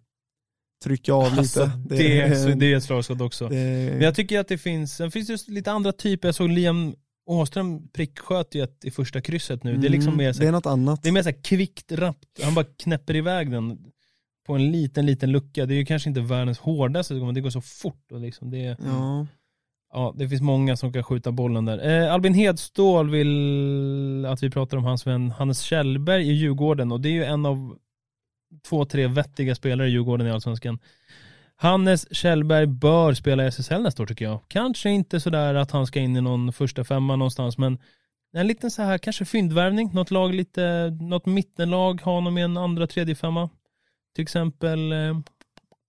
trycka av Alltså, lite. det, är, så, det är ett slagskott också. det- Men jag tycker att det finns, det finns just lite andra typer. Jag såg Liam Åström pricksköt ju ett i första krysset nu. Det är liksom Mm, mer så det är något annat. det är mer så här kvickt, rappt. Han bara knäpper iväg den på en liten, liten lucka. Det är ju kanske inte världens hårdaste, men det går så fort. Och liksom det, är, Ja. ja, det finns många som kan skjuta bollen där. Eh, Albin Hedstål vill att vi pratar om hans vän Hannes Kjellberg i Djurgården och det är ju en av två, tre vettiga spelare i Djurgården i Allsvenskan. Hannes Kjellberg bör spela i SSL nästa år tycker jag. Kanske inte sådär att han ska in i någon första femma någonstans, men en liten så här kanske fyndvärvning, något lag lite, något mittenlag, ha honom i en andra, tredje femma. Till exempel, eh,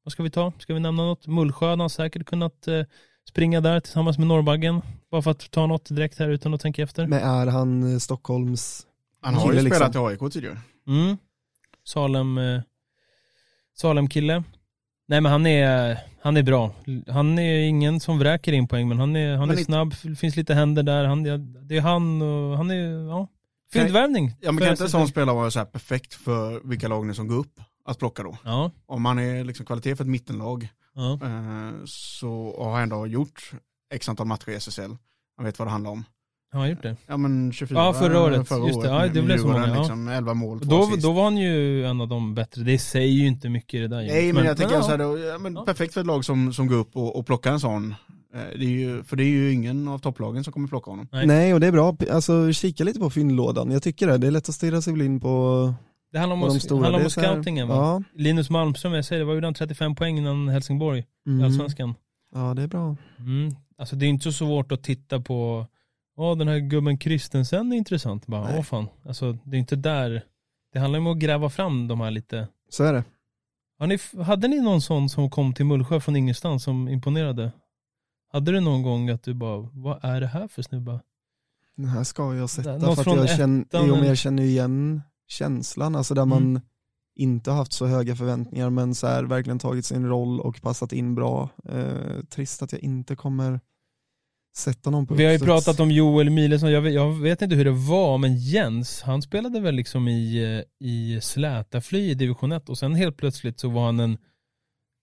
vad ska vi ta? Ska vi nämna något? Mullsjö han har säkert kunnat eh, springa där tillsammans med Norrbaggen. Bara för att ta något direkt här utan att tänka efter. Men är han eh, Stockholms, han har ju Kille, liksom. spelat i AIK tidigare. Mm. Salem, eh, Salem kille. Nej men han är, han är bra. Han är ingen som vräker in poäng men han är, han Men är snabb, det finns lite händer där. Han, det är han och han är, ja. Fyndvärvning. Ja men kan inte en sån spelare vara så här perfekt för vilka lag nu som går upp att plocka då? Ja. Om man är liksom kvalitet för ett mittenlag Ja. Eh, så har ändå gjort x antal matcher i SSL. Man vet vad det handlar om. Har han gjort det? Ja men 24 Ja, förra året. Förra Just det. Ja, det blev så många, ja. Liksom, 11 mål, två Då, då var han ju en av de bättre. Det säger ju inte mycket i det där Nej men jag tänker så här, då, ja, men Ja. perfekt för ett lag som, som går upp och, och plockar en sån. Eh, Det är ju, för det är ju ingen av topplagen som kommer plocka honom. Nej. Nej och det är bra, alltså kika lite på fyndlådan. Jag tycker det, det är lätt att stirra sig blind på, Det handlar om, de stora. handlar om scoutingen va? Ja, Linus Malmström, jag säger det, vad gjorde han 35 poäng innan Helsingborg i mm. Allsvenskan? ja det är bra. Mm. Alltså det är inte så svårt att titta på, ja den här gubben Kristensen är intressant. Bara, Nej. åh fan. Alltså det är inte där, det handlar om att gräva fram de här lite. Så är det. Har ni, hade ni någon sån som kom till Mullsjö från ingenstans som imponerade? Hade du någon gång att du bara, vad är det här för snubbar? Den här ska jag sätta Något för att jag känner, jo, men jag känner igen känslan, alltså där man Mm. inte har haft så höga förväntningar men så här, verkligen tagit sin roll och passat in bra. Eh, trist att jag inte kommer sätta någon på Vi har ju pratat om Joel Milesson, jag vet, jag vet inte hur det var, men Jens, han spelade väl liksom i, eh, i Slätafly i division 1 och sen helt plötsligt så var han en,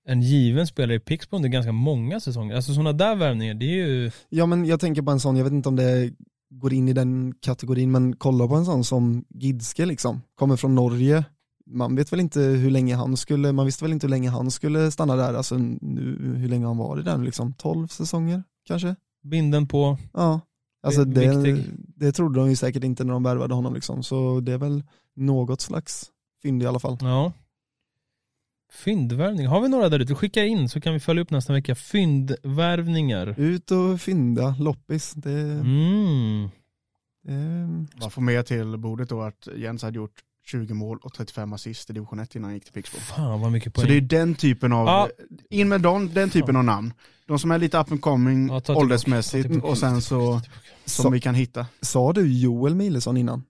en given spelare i Pixbo under ganska många säsonger. Alltså sådana där värvningar, det är ju, Ja men jag tänker på en sån, jag vet inte om det går in i den kategorin, men kolla på en sån som Gidske liksom, kommer från Norge. Man vet väl inte hur länge han skulle, man visste väl inte hur länge han skulle stanna där, alltså nu, hur länge han var i den liksom, 12 säsonger kanske? Binden på, Ja, alltså det, det trodde de ju säkert inte när de värvade honom liksom, så det är väl något slags fynd i alla fall. ja. Fyndvärvning, har vi några där ute? Skicka in så kan vi följa upp nästa vecka. Fyndvärvningar. Ut och fynda loppis, det, Mm. det Bara få med till bordet då att Jens hade gjort 20 mål och 35 assist i division 1 innan han gick till Pixbo. Fan vad mycket Så poäng. det är den typen av, Ja. in med dem, den typen av namn. De som är lite up and coming Ja, åldersmässigt tillbaka, och sen så, som Så- vi kan hitta. Sa du Joel Milesson innan?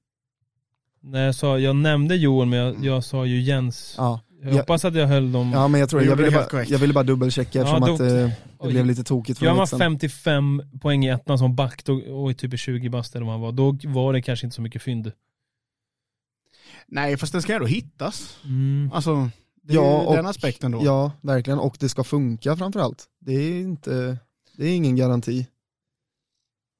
Nej, jag, sa, jag nämnde Joel men jag, jag sa ju Jens. Ja. Jag hoppas att jag höll dem. Ja men jag tror jag gjorde ville, bara, korrekt. jag ville bara dubbelchecka Ja, eftersom då- att eh, det blev lite tokigt för Gör man sen. 55 poäng i ettan som back då, och är typ 20 bast eller vad han var, då var det kanske inte så mycket fynd. Nej fast den ska ändå hittas. Mm. Alltså, det är Ja, ju och- den aspekten då. Ja, verkligen. Och det ska funka framförallt. Det är inte, det är ingen garanti.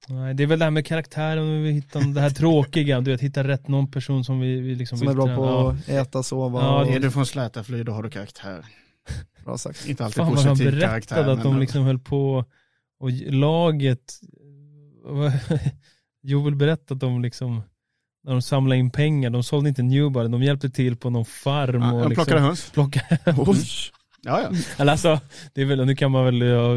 Nej, det är väl det här med karaktären, vi hittar det här tråkiga, du vet, hitta rätt någon person som vi, vi liksom Som är bra träna. på Ja. att äta, sova Ja, och Är du från Slätafly då har du karaktär. (laughs) bra sagt. Inte alltid Fan positiv berättade karaktär. att de liksom höll på och laget, (laughs) Joel berättade att de liksom, när de samlade in pengar, de sålde inte Newbar, de hjälpte till på någon farm ja, och de liksom plockade höns. plocka (laughs) Ja, ja. Eller alltså, det är väl, nu kan man väl ha,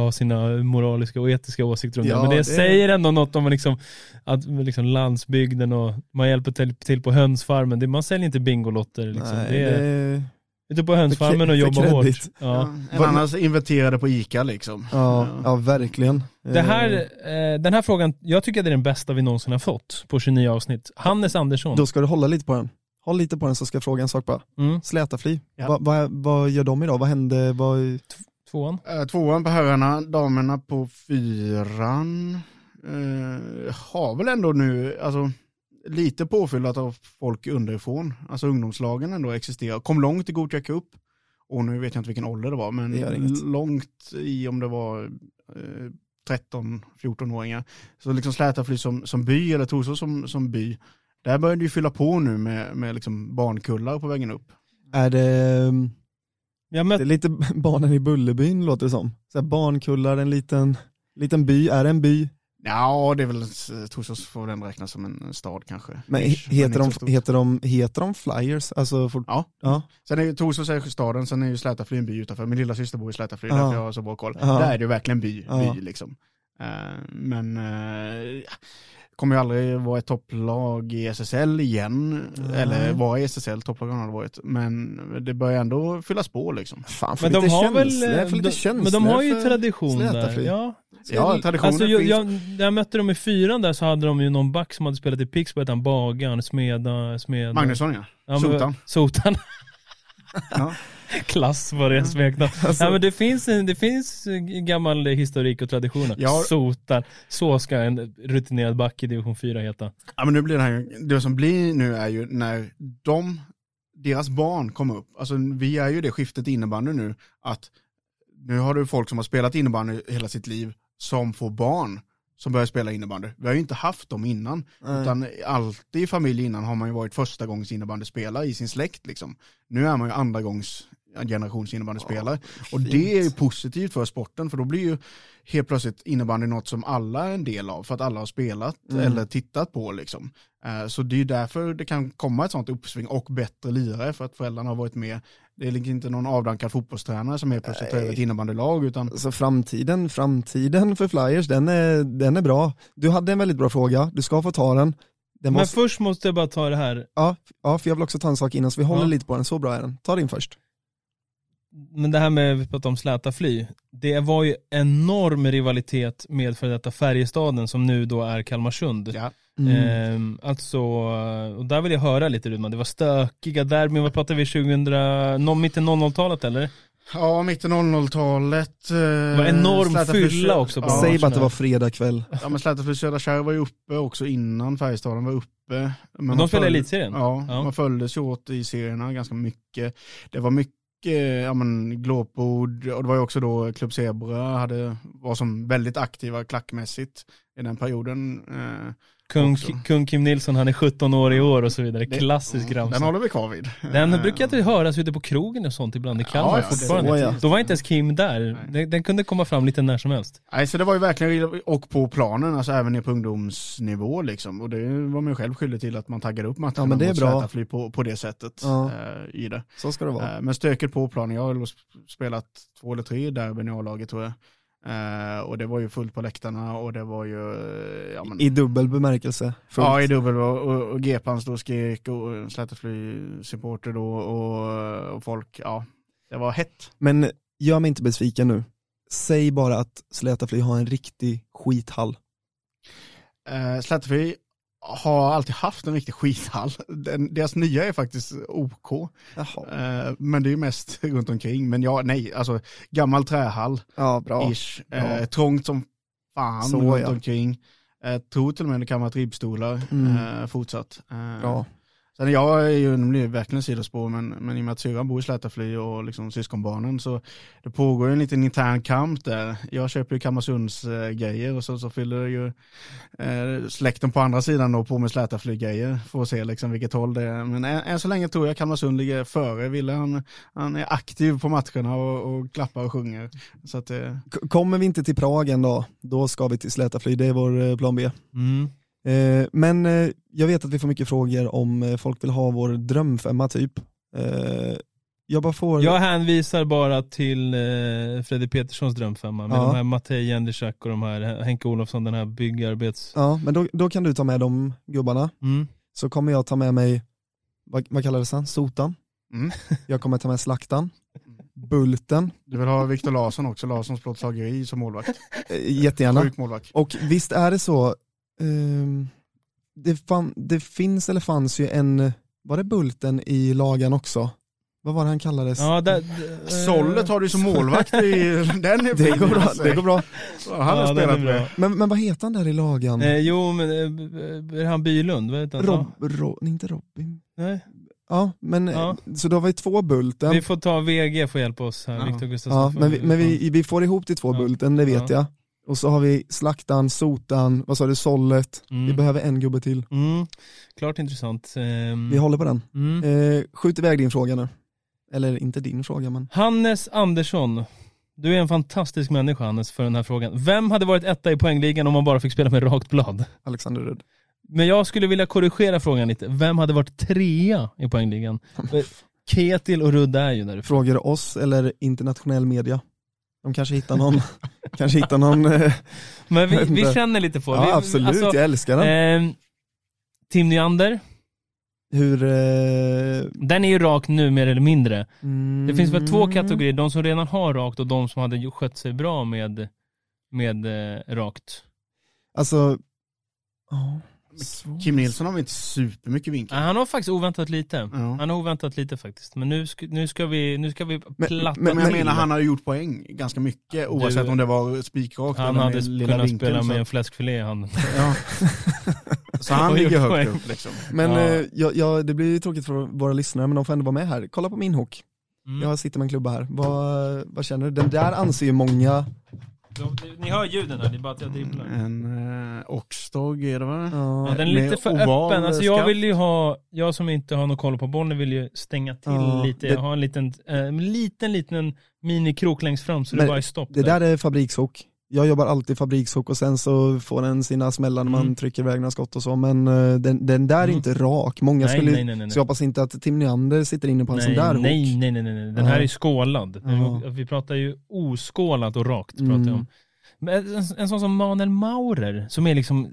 ha sina moraliska och etiska åsikter om det, Ja, men det, det- säger ändå något om liksom, att liksom landsbygden och man hjälper till, till på hönsfarmen. Det, man säljer inte Bingolotter liksom. Nej, det det, ute på hönsfarmen och jobba hårt. Ja. Ja. En annan inventerade på Ica liksom. ja, ja, verkligen. Det här, Eh, eh, den här frågan, jag tycker det är den bästa vi någonsin har fått på 29 avsnitt. Hannes Andersson. Då ska du hålla lite på den. Håll lite på den så ska jag fråga en sak bara. Mm, Slätafly, Ja. vad, vad, vad gör de idag? Vad hände? Vad, tvåan. Eh, Tvåan på herrarna, damerna på fyran. Eh, har väl ändå nu, alltså lite påfyllt av folk underifrån. Alltså ungdomslagen ändå existerar. Kom långt i Gothia Cup. Och nu vet jag inte vilken ålder det var, men Det långt i om det var eh, 13-14-åringar. Så liksom Slätafly som, som by, eller Torsås som, som by. Där börjar det ju fylla på nu med, med liksom barnkullar på vägen upp. är det, Jag det är mötte, lite (laughs) barnen i Bullerbyn låter det som. Så här barnkullar, en liten, liten by, är det en by? Ja, det är väl, Torsås får den räknas som en stad kanske. Men heter, inte de, heter, de, heter de Flyers? Alltså, fort, Ja. ja. Sen är ju Torsås är staden, sen är ju Slätafly en by utanför. Min lilla syster bor i Slätafly, Ja. därför jag har så bra koll. Ja. Där är det ju verkligen by, Ja. by liksom. Eh, men uh, kommer ju aldrig vara ett topplag i SSL igen, Nej. eller vara i SSL, topplag har det varit. Men det börjar ändå fyllas på liksom. Fan, för men de lite har väl, för lite de, känslor men de har ju för tradition där. Ja, Ja, traditionen Alltså, jag, finns. jag, när jag mötte dem i fyran där så hade de ju någon back som hade spelat i Pixbo, hette han Bagan, Smeda, Smeda. Magnusson ja. Ja, men- Sotan. Sotan. Ja. (laughs) Klass var det smeknamn. (laughs) Alltså- ja, men det finns, en- det finns gammal historik och traditioner. Ja. Sotan. Så ska en rutinerad back i division 4 heta. Ja men nu blir det här, det som blir nu är ju när de, deras barn kommer upp, alltså vi är ju det skiftet i innebandy nu, att nu har du folk som har spelat innebandy hela sitt liv som får barn som börjar spela innebandy. Vi har ju inte haft dem innan. Nej. Utan alltid i familj innan har man ju varit första gångs innebandyspelare i sin släkt liksom. Nu är man ju andra gångs generations innebandyspelare. och det är ju positivt för sporten för då blir ju helt plötsligt innebandy något som alla är en del av för att alla har spelat Mm. eller tittat på liksom. Eh, Så det är ju därför det kan komma ett sånt uppsving och bättre lirare för att föräldrarna har varit med. Det är liksom inte någon avdankad fotbollstränare som helt plötsligt tar över ett innebandylag utan Så framtiden, framtiden för Flyers, den är, den är bra. Du hade en väldigt bra fråga, du ska få ta den. den Men måste, först måste jag bara ta det här. ja, ja, för jag vill också ta en sak innan så vi håller Ja. lite på den, så bra är den. Ta din först. Men det här med, vi pratade om Släta Fly. Det var ju enorm rivalitet med för detta Färjestaden som nu då är Kalmarsund. ja. Mm. Ehm, alltså, och där vill jag höra lite Rudman, det var stökiga derbyn, vad pratar vi 2000, no, mitten 00-talet eller? Ja, mitten 00-talet. eh, Det var enorm fylla också på Ja, Säg bara att det var fredag kväll. (laughs) Ja men Slätaflyg Södra Kärr var ju uppe också innan Färjestaden var uppe. Men de spelade följde- elitserien? Ja, Ja. man följdes ju åt i serierna ganska mycket. Det var mycket ja, men, glåpord och det var ju också då Club Zebra hade, var som väldigt aktiva klackmässigt i den perioden. Eh, Kung. Kung Kim Nilsson, han är 17 år i år och så vidare. Det- Klassisk Den ramsa. håller vi kvar vid. Den Eh, brukar inte höras ute på krogen och sånt ibland i Kalmar Ja, fortfarande. så, ja. Då var inte ens Kim där. Den, den kunde komma fram lite när som helst. Nej, så det var ju verkligen, och på planen, alltså även ner på ungdomsnivå liksom. Och det var man ju själv skyldig till att man taggade upp matcherna Ja, men det är bra. Slätaflyg på, på det sättet Ja. eh, i det. Så ska det vara. Eh, Men stöket på planen, jag har spelat två eller tre derbyn i A-laget tror jag. Eh, och det var ju fullt på läktarna och det var ju, eh, ja men, I dubbel bemärkelse. Fullt. ja i dubbel och, och, och G-pans då skrek och Slättefly supporter då och, och folk, ja, det var hett. Men gör mig inte besviken nu. Säg bara att Slätafly har en riktig skithall. Eh, Slättefly har alltid haft en riktig skithall. Den, deras nya är faktiskt OK. Eh, men det är ju mest (laughs) runt omkring. Men ja, nej, alltså gammal trähall. Ja, bra. ish. Eh, Ja. trångt som fan Så, runt ja. omkring. Eh, tror till och med det kan vara ribbstolar Mm. eh, fortsatt. Eh, Bra. Sen jag är ju, nu blir det verkligen sidospår, men, men i och med att syrran bor i Slättafly och liksom syskonbarnen så det pågår ju en liten intern kamp där. Jag köper ju Kalmarsunds eh, grejer och så, så fyller ju eh, släkten på andra sidan då på med Slättafly grejer för att se liksom vilket håll det är. Men än, än så länge tror jag Kalmarsund ligger före. Ville han, han är aktiv på matcherna och, och klappar och sjunger. Så att, eh, K- Kommer vi inte till Prag en dag, då ska vi till Slätafly, det är vår eh, plan B. Mm. Eh, men eh, jag vet att vi får mycket frågor om eh, folk vill ha vår drömfemma typ. Jag bara får... Jag hänvisar bara till eh, Fredrik Peterssons drömfemma med Ja. de här Mattei Jendrzak och de här Henke Olofsson, den här byggarbets... Ja, men då, då kan du ta med de gubbarna. Mm. Så kommer jag ta med mig, vad, vad kallades han? Sotan. Mm. (laughs) Jag kommer ta med Slaktan. Bulten. du vill ha Viktor Larsson också, Larssons plåtslageri som målvakt. Jättegärna. Sjuk målvakt. Och visst är det så, ehm, det, fan, det finns eller fanns ju en, var det Bulten i lagan också? Vad var det han kallades? Ja, där, eh, Sollet har du som målvakt i (laughs) den är det, går bra, alltså. det går bra. Han har ja, spelat med. Men, men vad heter han där i lagan? Eh, jo, men eh, är det han Bylund? Vad heter han? Rob, Ro, nej, inte Robin. Ja. Nej. Ja, men Ja. så då har vi två Bulten. Vi får ta VG för hjälpa oss här, Ja. Viktor Gustafsson. ja, men vi, men vi, vi får ihop till två Ja. Bulten, det vet Ja. jag. Och så har vi Slaktan, Sotan, vad sa du, Sollet. Mm. Vi behöver en gubbe till. Mm. Klart intressant. Ehm, Vi håller på den. mm. Eh, skjut iväg din fråga nu. Eller inte din fråga men. Hannes Andersson. Du är en fantastisk människa Hannes för den här frågan. Vem hade varit etta i poängligan om man bara fick spela med rakt blad? Alexander Rudd. Men jag skulle vilja korrigera frågan lite. Vem hade varit trea i poängligan? (laughs) Ketil och Rudd är ju där. Frågar du oss eller internationell media? De kanske hittar någon, (laughs) kanske hittar någon, eh, (laughs) Men vi, vi känner lite på ja vi, absolut, alltså, jag älskar den. ehm, Tim Nyander, Hur... Eh, den är ju rak nu mer eller mindre. mm, Det finns väl två kategorier, de som redan har rakt och de som hade skött sig bra med, med eh, rakt. Alltså, ja. Svårt. Kim Nilsson har väl inte supermycket vinkel. Han har faktiskt oväntat lite. Ja. Han har oväntat lite faktiskt. Men nu ska, nu ska vi, nu ska vi platta men- Men jag menar han hade gjort poäng ganska mycket oavsett Du- om det var spikrakt Han eller hade med lilla kunnat vinkeln. spela med så, en fläskfilé i handen. (laughs) ja. (laughs) så han ligger högt poäng. upp liksom. Men Ja. eh, ja, ja, det blir tråkigt för våra lyssnare men de får ändå vara med här. Kolla på min hook. Mm. Jag sitter med en klubba här. Vad, vad känner du? Den där anser ju många, Ni hör ljuden här, det är bara att jag dribblar. En eh, Oxdog är det va? ja, den är lite Med för öppen. Alltså jag vill ju ha, jag som inte har någon koll på bollen vill ju stänga till Ja, lite. det- Jag har en liten, eh, liten, liten minikrok längst fram så det bara är stopp det där är fabrikshook. Jag jobbar alltid fabrikshook och sen så får den sina smällar när man Mm. trycker iväg några skott och så, men eh, den, den där är Mm. inte rak. Många nej, skulle, nej, nej, nej, så jag hoppas inte att Tim Neander sitter inne på en nej, sån där hook. nej, nej, nej, nej. Den Ja. här är skålad. Ja. Vi pratar ju oskålat och rakt. Mm. Pratar jag om. Men en, en sån som Manuel Maurer, som är liksom eh,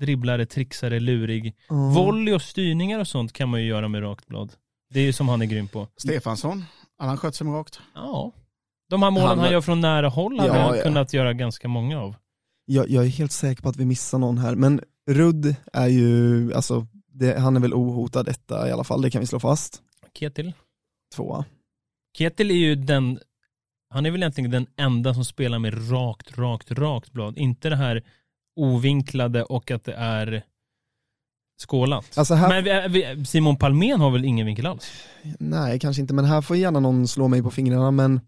dribblare, trixare, lurig. Ja. Volley och styrningar och sånt kan man ju göra med rakt blad. Det är ju som han är grym på. Stefansson, har han skött sig med rakt? Ja. De här målen Han- han, gör från nära håll hade Ja, han ja. kunnat göra ganska många av. Jag, jag är helt säker på att vi missar någon här, men Rudd är ju, alltså, det, han är väl ohotad etta i alla fall, det kan vi slå fast. Ketil? Tvåa. Ketil är ju den, han är väl egentligen den enda som spelar med rakt, rakt, rakt blad. Inte det här ovinklade och att det är skålat. Alltså här, Men vi, Simon Palmén har väl ingen vinkel alls? nej kanske inte, men här får gärna någon slå mig på fingrarna, men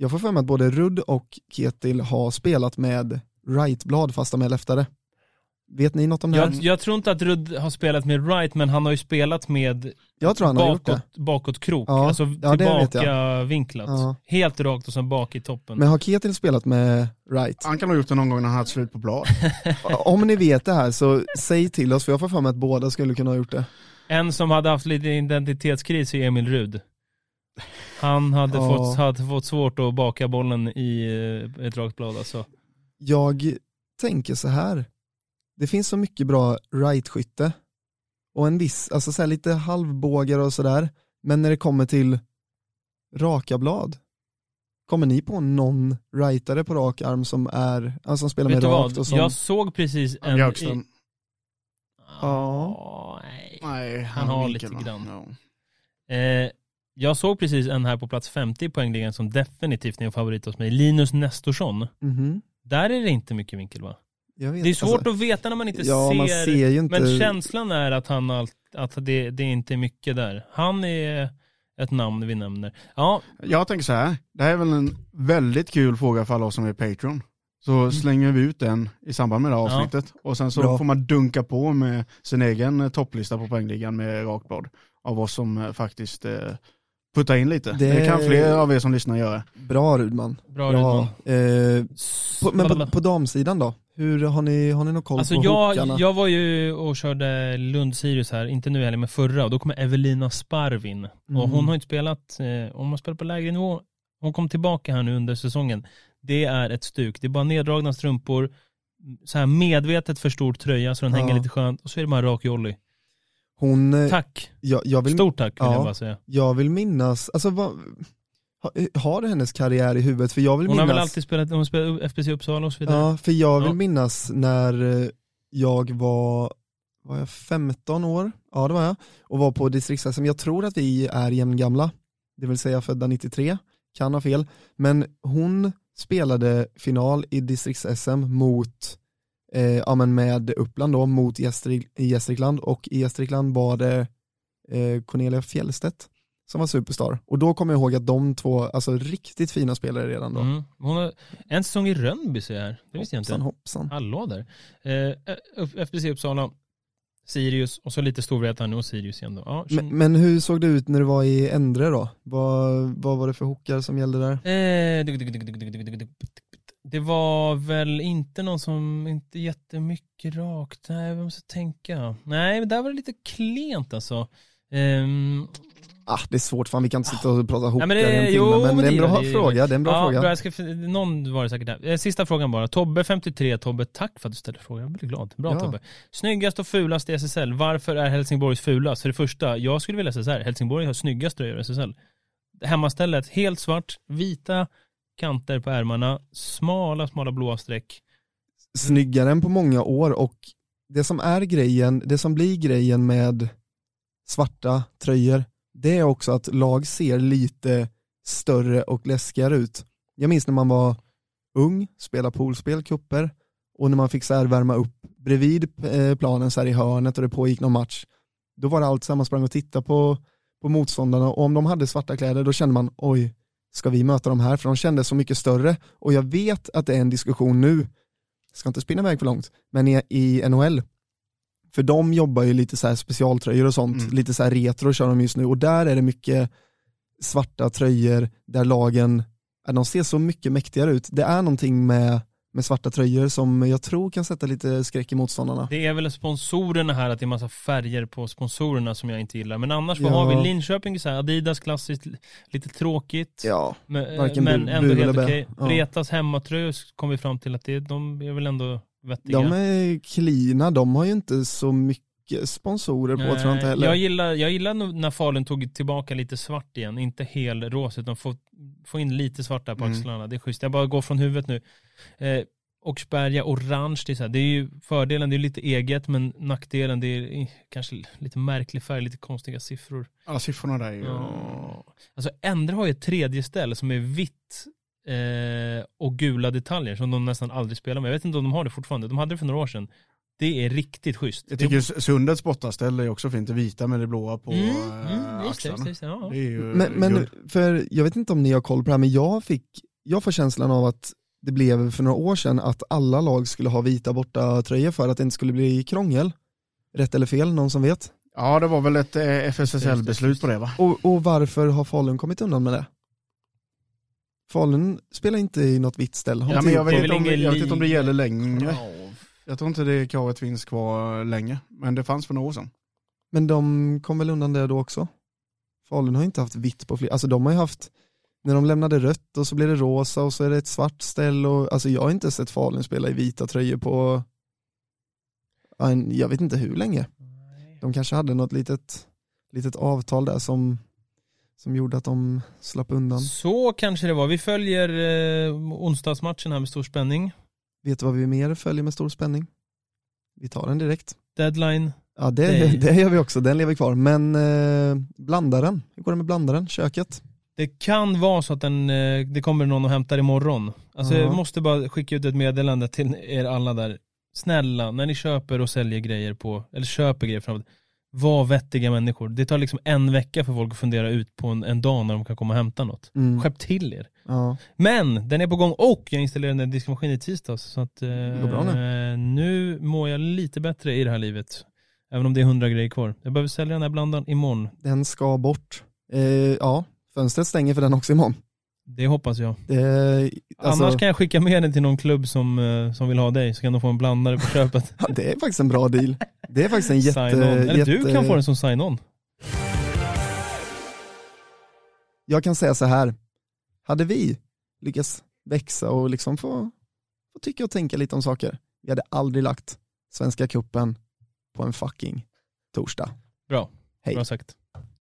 jag får för mig att både Rudd och Ketil har spelat med rightblad fast de är leftare. Vet ni något om det här? Jag, jag tror inte att Rudd har spelat med right, men han har ju spelat med Jag tror han har gjort det. bakåt, bakåt krok. Ja, alltså ja, det vet tillbaka vinklat. Ja. Helt rakt och sen bak i toppen. Men har Ketil spelat med right? Han kan ha gjort det någon gång när han hade slut på blad. (laughs) Om ni vet det här så säg till oss, för jag får för mig att båda skulle kunna ha gjort det. En som hade haft lite identitetskris är Emil Rud. Han hade, Ja. fått, hade fått svårt att baka bollen i eh, ett rakt blad alltså. Jag tänker så här. det finns så mycket bra right-skytte och en viss, alltså så här lite halvbågar och sådär, men när det kommer till raka blad, kommer ni på någon rightare på rak arm som är, alltså som spelar Vet med rakt vad? och som, Jag såg precis en... Björkström. Ja. nej. Nej, Han har vinkel, lite grann. Ja. Eh, jag såg precis en här på plats 50 i poängligan som definitivt är en favorit hos mig. Linus Nestorsson. Mhm. Där är det inte mycket vinkel va? Jag vet, Det är svårt alltså, att veta när man inte ja, ser. man ser ju inte, Men känslan är att han allt, att det, det är inte är mycket där. Han är ett namn vi nämner. Ja, Jag tänker så här, det här är väl en väldigt kul fråga för alla oss som är Patreon. Så slänger vi ut den i samband med det här Mm. Ja. avsnittet. Och sen så Bra. får man dunka på med sin egen eh, topplista på poängligan med rakblad. Av oss som eh, faktiskt eh, puttar in lite. Det- Det... kan fler av er som lyssnar göra. bra Rudman. bra Bra. Rudman. Eh, på, men på, på damsidan då? Hur, har ni, har ni någon koll Alltså på jag, hookarna? jag var ju och körde Lund-Sirius här, inte nu heller men förra, och då kom Evelina Sparvin. Och Mm. hon har inte spelat, eh, hon har spelat på lägre nivå. Hon kom tillbaka här nu under säsongen. Det är ett stuk, det är bara neddragna strumpor, så här medvetet för stor tröja så den Ja. hänger lite skönt, och så är det bara rak jolly. Hon, eh, Tack, jag, jag, vill, stort tack vill ja. jag bara säga. jag vill minnas, alltså vad, ha- har du hennes karriär i huvudet? För jag vill Hon har minnas, väl alltid spelat, hon spelat FBC Uppsala och så vidare. ja, för jag vill Ja. minnas när eh, jag var, var jag 15 år? Ja det var jag, och var på distrikts Jag tror att vi är jämngamla, det vill säga födda 93, kan ha fel, men hon spelade final i distrikts-SM mot eh, ja, men med Uppland då, mot Gästrik, Gästrikland och i Gästrikland var det eh, Cornelia Fjellstedt som var superstar. Och då kommer jag ihåg att de två, alltså riktigt fina spelare redan då. Mm. Hon har en säsong i Rönnby ser jag här, det visste jag inte. Hoppsan. Hallå där. Eh, FBC Uppsala, Sirius och så lite Storvreta nu och Sirius igen då. Ja, Men, men hur såg det ut när du var i Ändre då? Vad, vad var det för hookar som gällde där? Eh, det var väl inte någon som, inte jättemycket rakt, nej vem ska tänka? Nej men där var det lite klent alltså. Ehm, Ah, det är svårt, fan vi kan inte sitta och prata hookar men det- en timme, jo, men, men det är en bra det. fråga. Det är en bra ja, fråga. bra, jag ska, någon var det säkert där. Eh, Sista frågan bara. Tobbe 53, Tobbe tack för att du ställde frågan. Jag blir glad. Bra Ja. Tobbe. Snyggast och fulast i SSL. Varför är Helsingborgs fulast? För det första, jag skulle vilja säga så här. Helsingborg har snyggast tröjor i SSL. Hemmastället, helt svart, vita kanter på ärmarna, smala, smala blåa streck. Snyggare än på många år och det som är grejen, det som blir grejen med svarta tröjor, det är också att lag ser lite större och läskigare ut. Jag minns när man var ung, spelade poolspel, kupper och när man fick så här värma upp bredvid eh, planen så här i hörnet och det pågick någon match, då var det allt så här, man sprang och tittade på, på motståndarna och om de hade svarta kläder då kände man oj, ska vi möta de här? För de kändes så mycket större och jag vet att det är en diskussion nu, ska inte spinna iväg för långt, men i, i NHL, för de jobbar ju lite så här specialtröjor och sånt, Mm. lite så här retro kör de just nu och där är det mycket svarta tröjor där lagen, de ser så mycket mäktigare ut. Det är någonting med, med svarta tröjor som jag tror kan sätta lite skräck i motståndarna. Det är väl sponsorerna här, att det är massa färger på sponsorerna som jag inte gillar. Men annars, vad Ja. har vi? Linköping, så här, Adidas klassiskt, lite tråkigt. Ja, Men, men ändå helt eller bä. okej. Ja. Hemmatröjor kom vi fram till att det, de är väl ändå vettiga. de är cleana, de har ju inte så mycket sponsorer på tror jag inte heller. Jag gillar, jag gillar nog när Falun tog tillbaka lite svart igen, inte hel rosa utan få, få in lite svart där på Mm. axlarna. Det är schysst. Jag bara går från huvudet nu. Eh, Oxberga orange, det är, så här, det är ju fördelen, det är lite eget men nackdelen det är kanske lite märklig färg, lite konstiga siffror. Ja, siffrorna där är ju... Ja. Alltså Endre har ju ett tredje ställe som är vitt eh, och gula detaljer som de nästan aldrig spelar med. Jag vet inte om de har det fortfarande, de hade det för några år sedan. Det är riktigt schysst. Jag tycker Sundets bortaställe är också fint, det vita med det blåa på Mm, eh, mm, just det, axlarna. just det, ja. Det Men, men för jag vet inte om ni har koll på det här, men jag fick, jag får känslan av att det blev för några år sedan att alla lag skulle ha vita borta tröjor för att det inte skulle bli krångel. Rätt eller fel, någon som vet? Ja, det var väl ett eh, FSSL-beslut på det va? Och, och varför har Falun kommit undan med det? Falun spelar inte i något vitt ställ. Ja, men jag vet, inte om, jag vet inte om det gäller längre. Ja. Jag tror inte det kravet finns kvar länge, men det fanns för några år sedan. Men de kom väl undan det då också? Falun har ju inte haft vitt på fler, alltså de har ju haft, när de lämnade rött och så blev det rosa och så är det ett svart ställ och alltså jag har inte sett Falun spela i vita tröjor på, en- jag vet inte hur länge. De kanske hade något litet, litet avtal där som, som gjorde att de slapp undan. Så kanske det var. Vi följer eh, onsdagsmatchen här med stor spänning. Vet du vad vi mer följer med stor spänning? Vi tar den direkt. Deadline. Ja det, (laughs) det gör vi också, den lever kvar. Men eh, blandaren, hur går det med blandaren, köket? Det kan vara så att den, eh, det kommer någon och hämtar imorgon. Alltså Ja. jag måste bara skicka ut ett meddelande till er alla där. Snälla, när ni köper och säljer grejer på, eller köper grejer framåt, var vettiga människor. Det tar liksom en vecka för folk att fundera ut på en, en dag när de kan komma och hämta något. Mm. Skärp till er. Ja. Men den är på gång och jag installerade en diskmaskin i tisdags. Så att, eh, bra nu mår jag lite bättre i det här livet. Även om det är hundra grejer kvar. Jag behöver sälja den här blandaren imorgon. Den ska bort. Eh, ja, fönstret stänger för den också imorgon. Det hoppas jag. Det, alltså, Annars kan jag skicka med den till någon klubb som, eh, som vill ha dig, så kan de få en blandare på (laughs) köpet. ja, det är faktiskt en bra deal. Det är faktiskt en jätte... Eller jätte du kan få den som sign-on. Jag kan säga så här, hade vi lyckats växa och liksom få, få tycka och tänka lite om saker, vi hade aldrig lagt Svenska kuppen på en fucking torsdag. Bra. Hej. Bra sagt.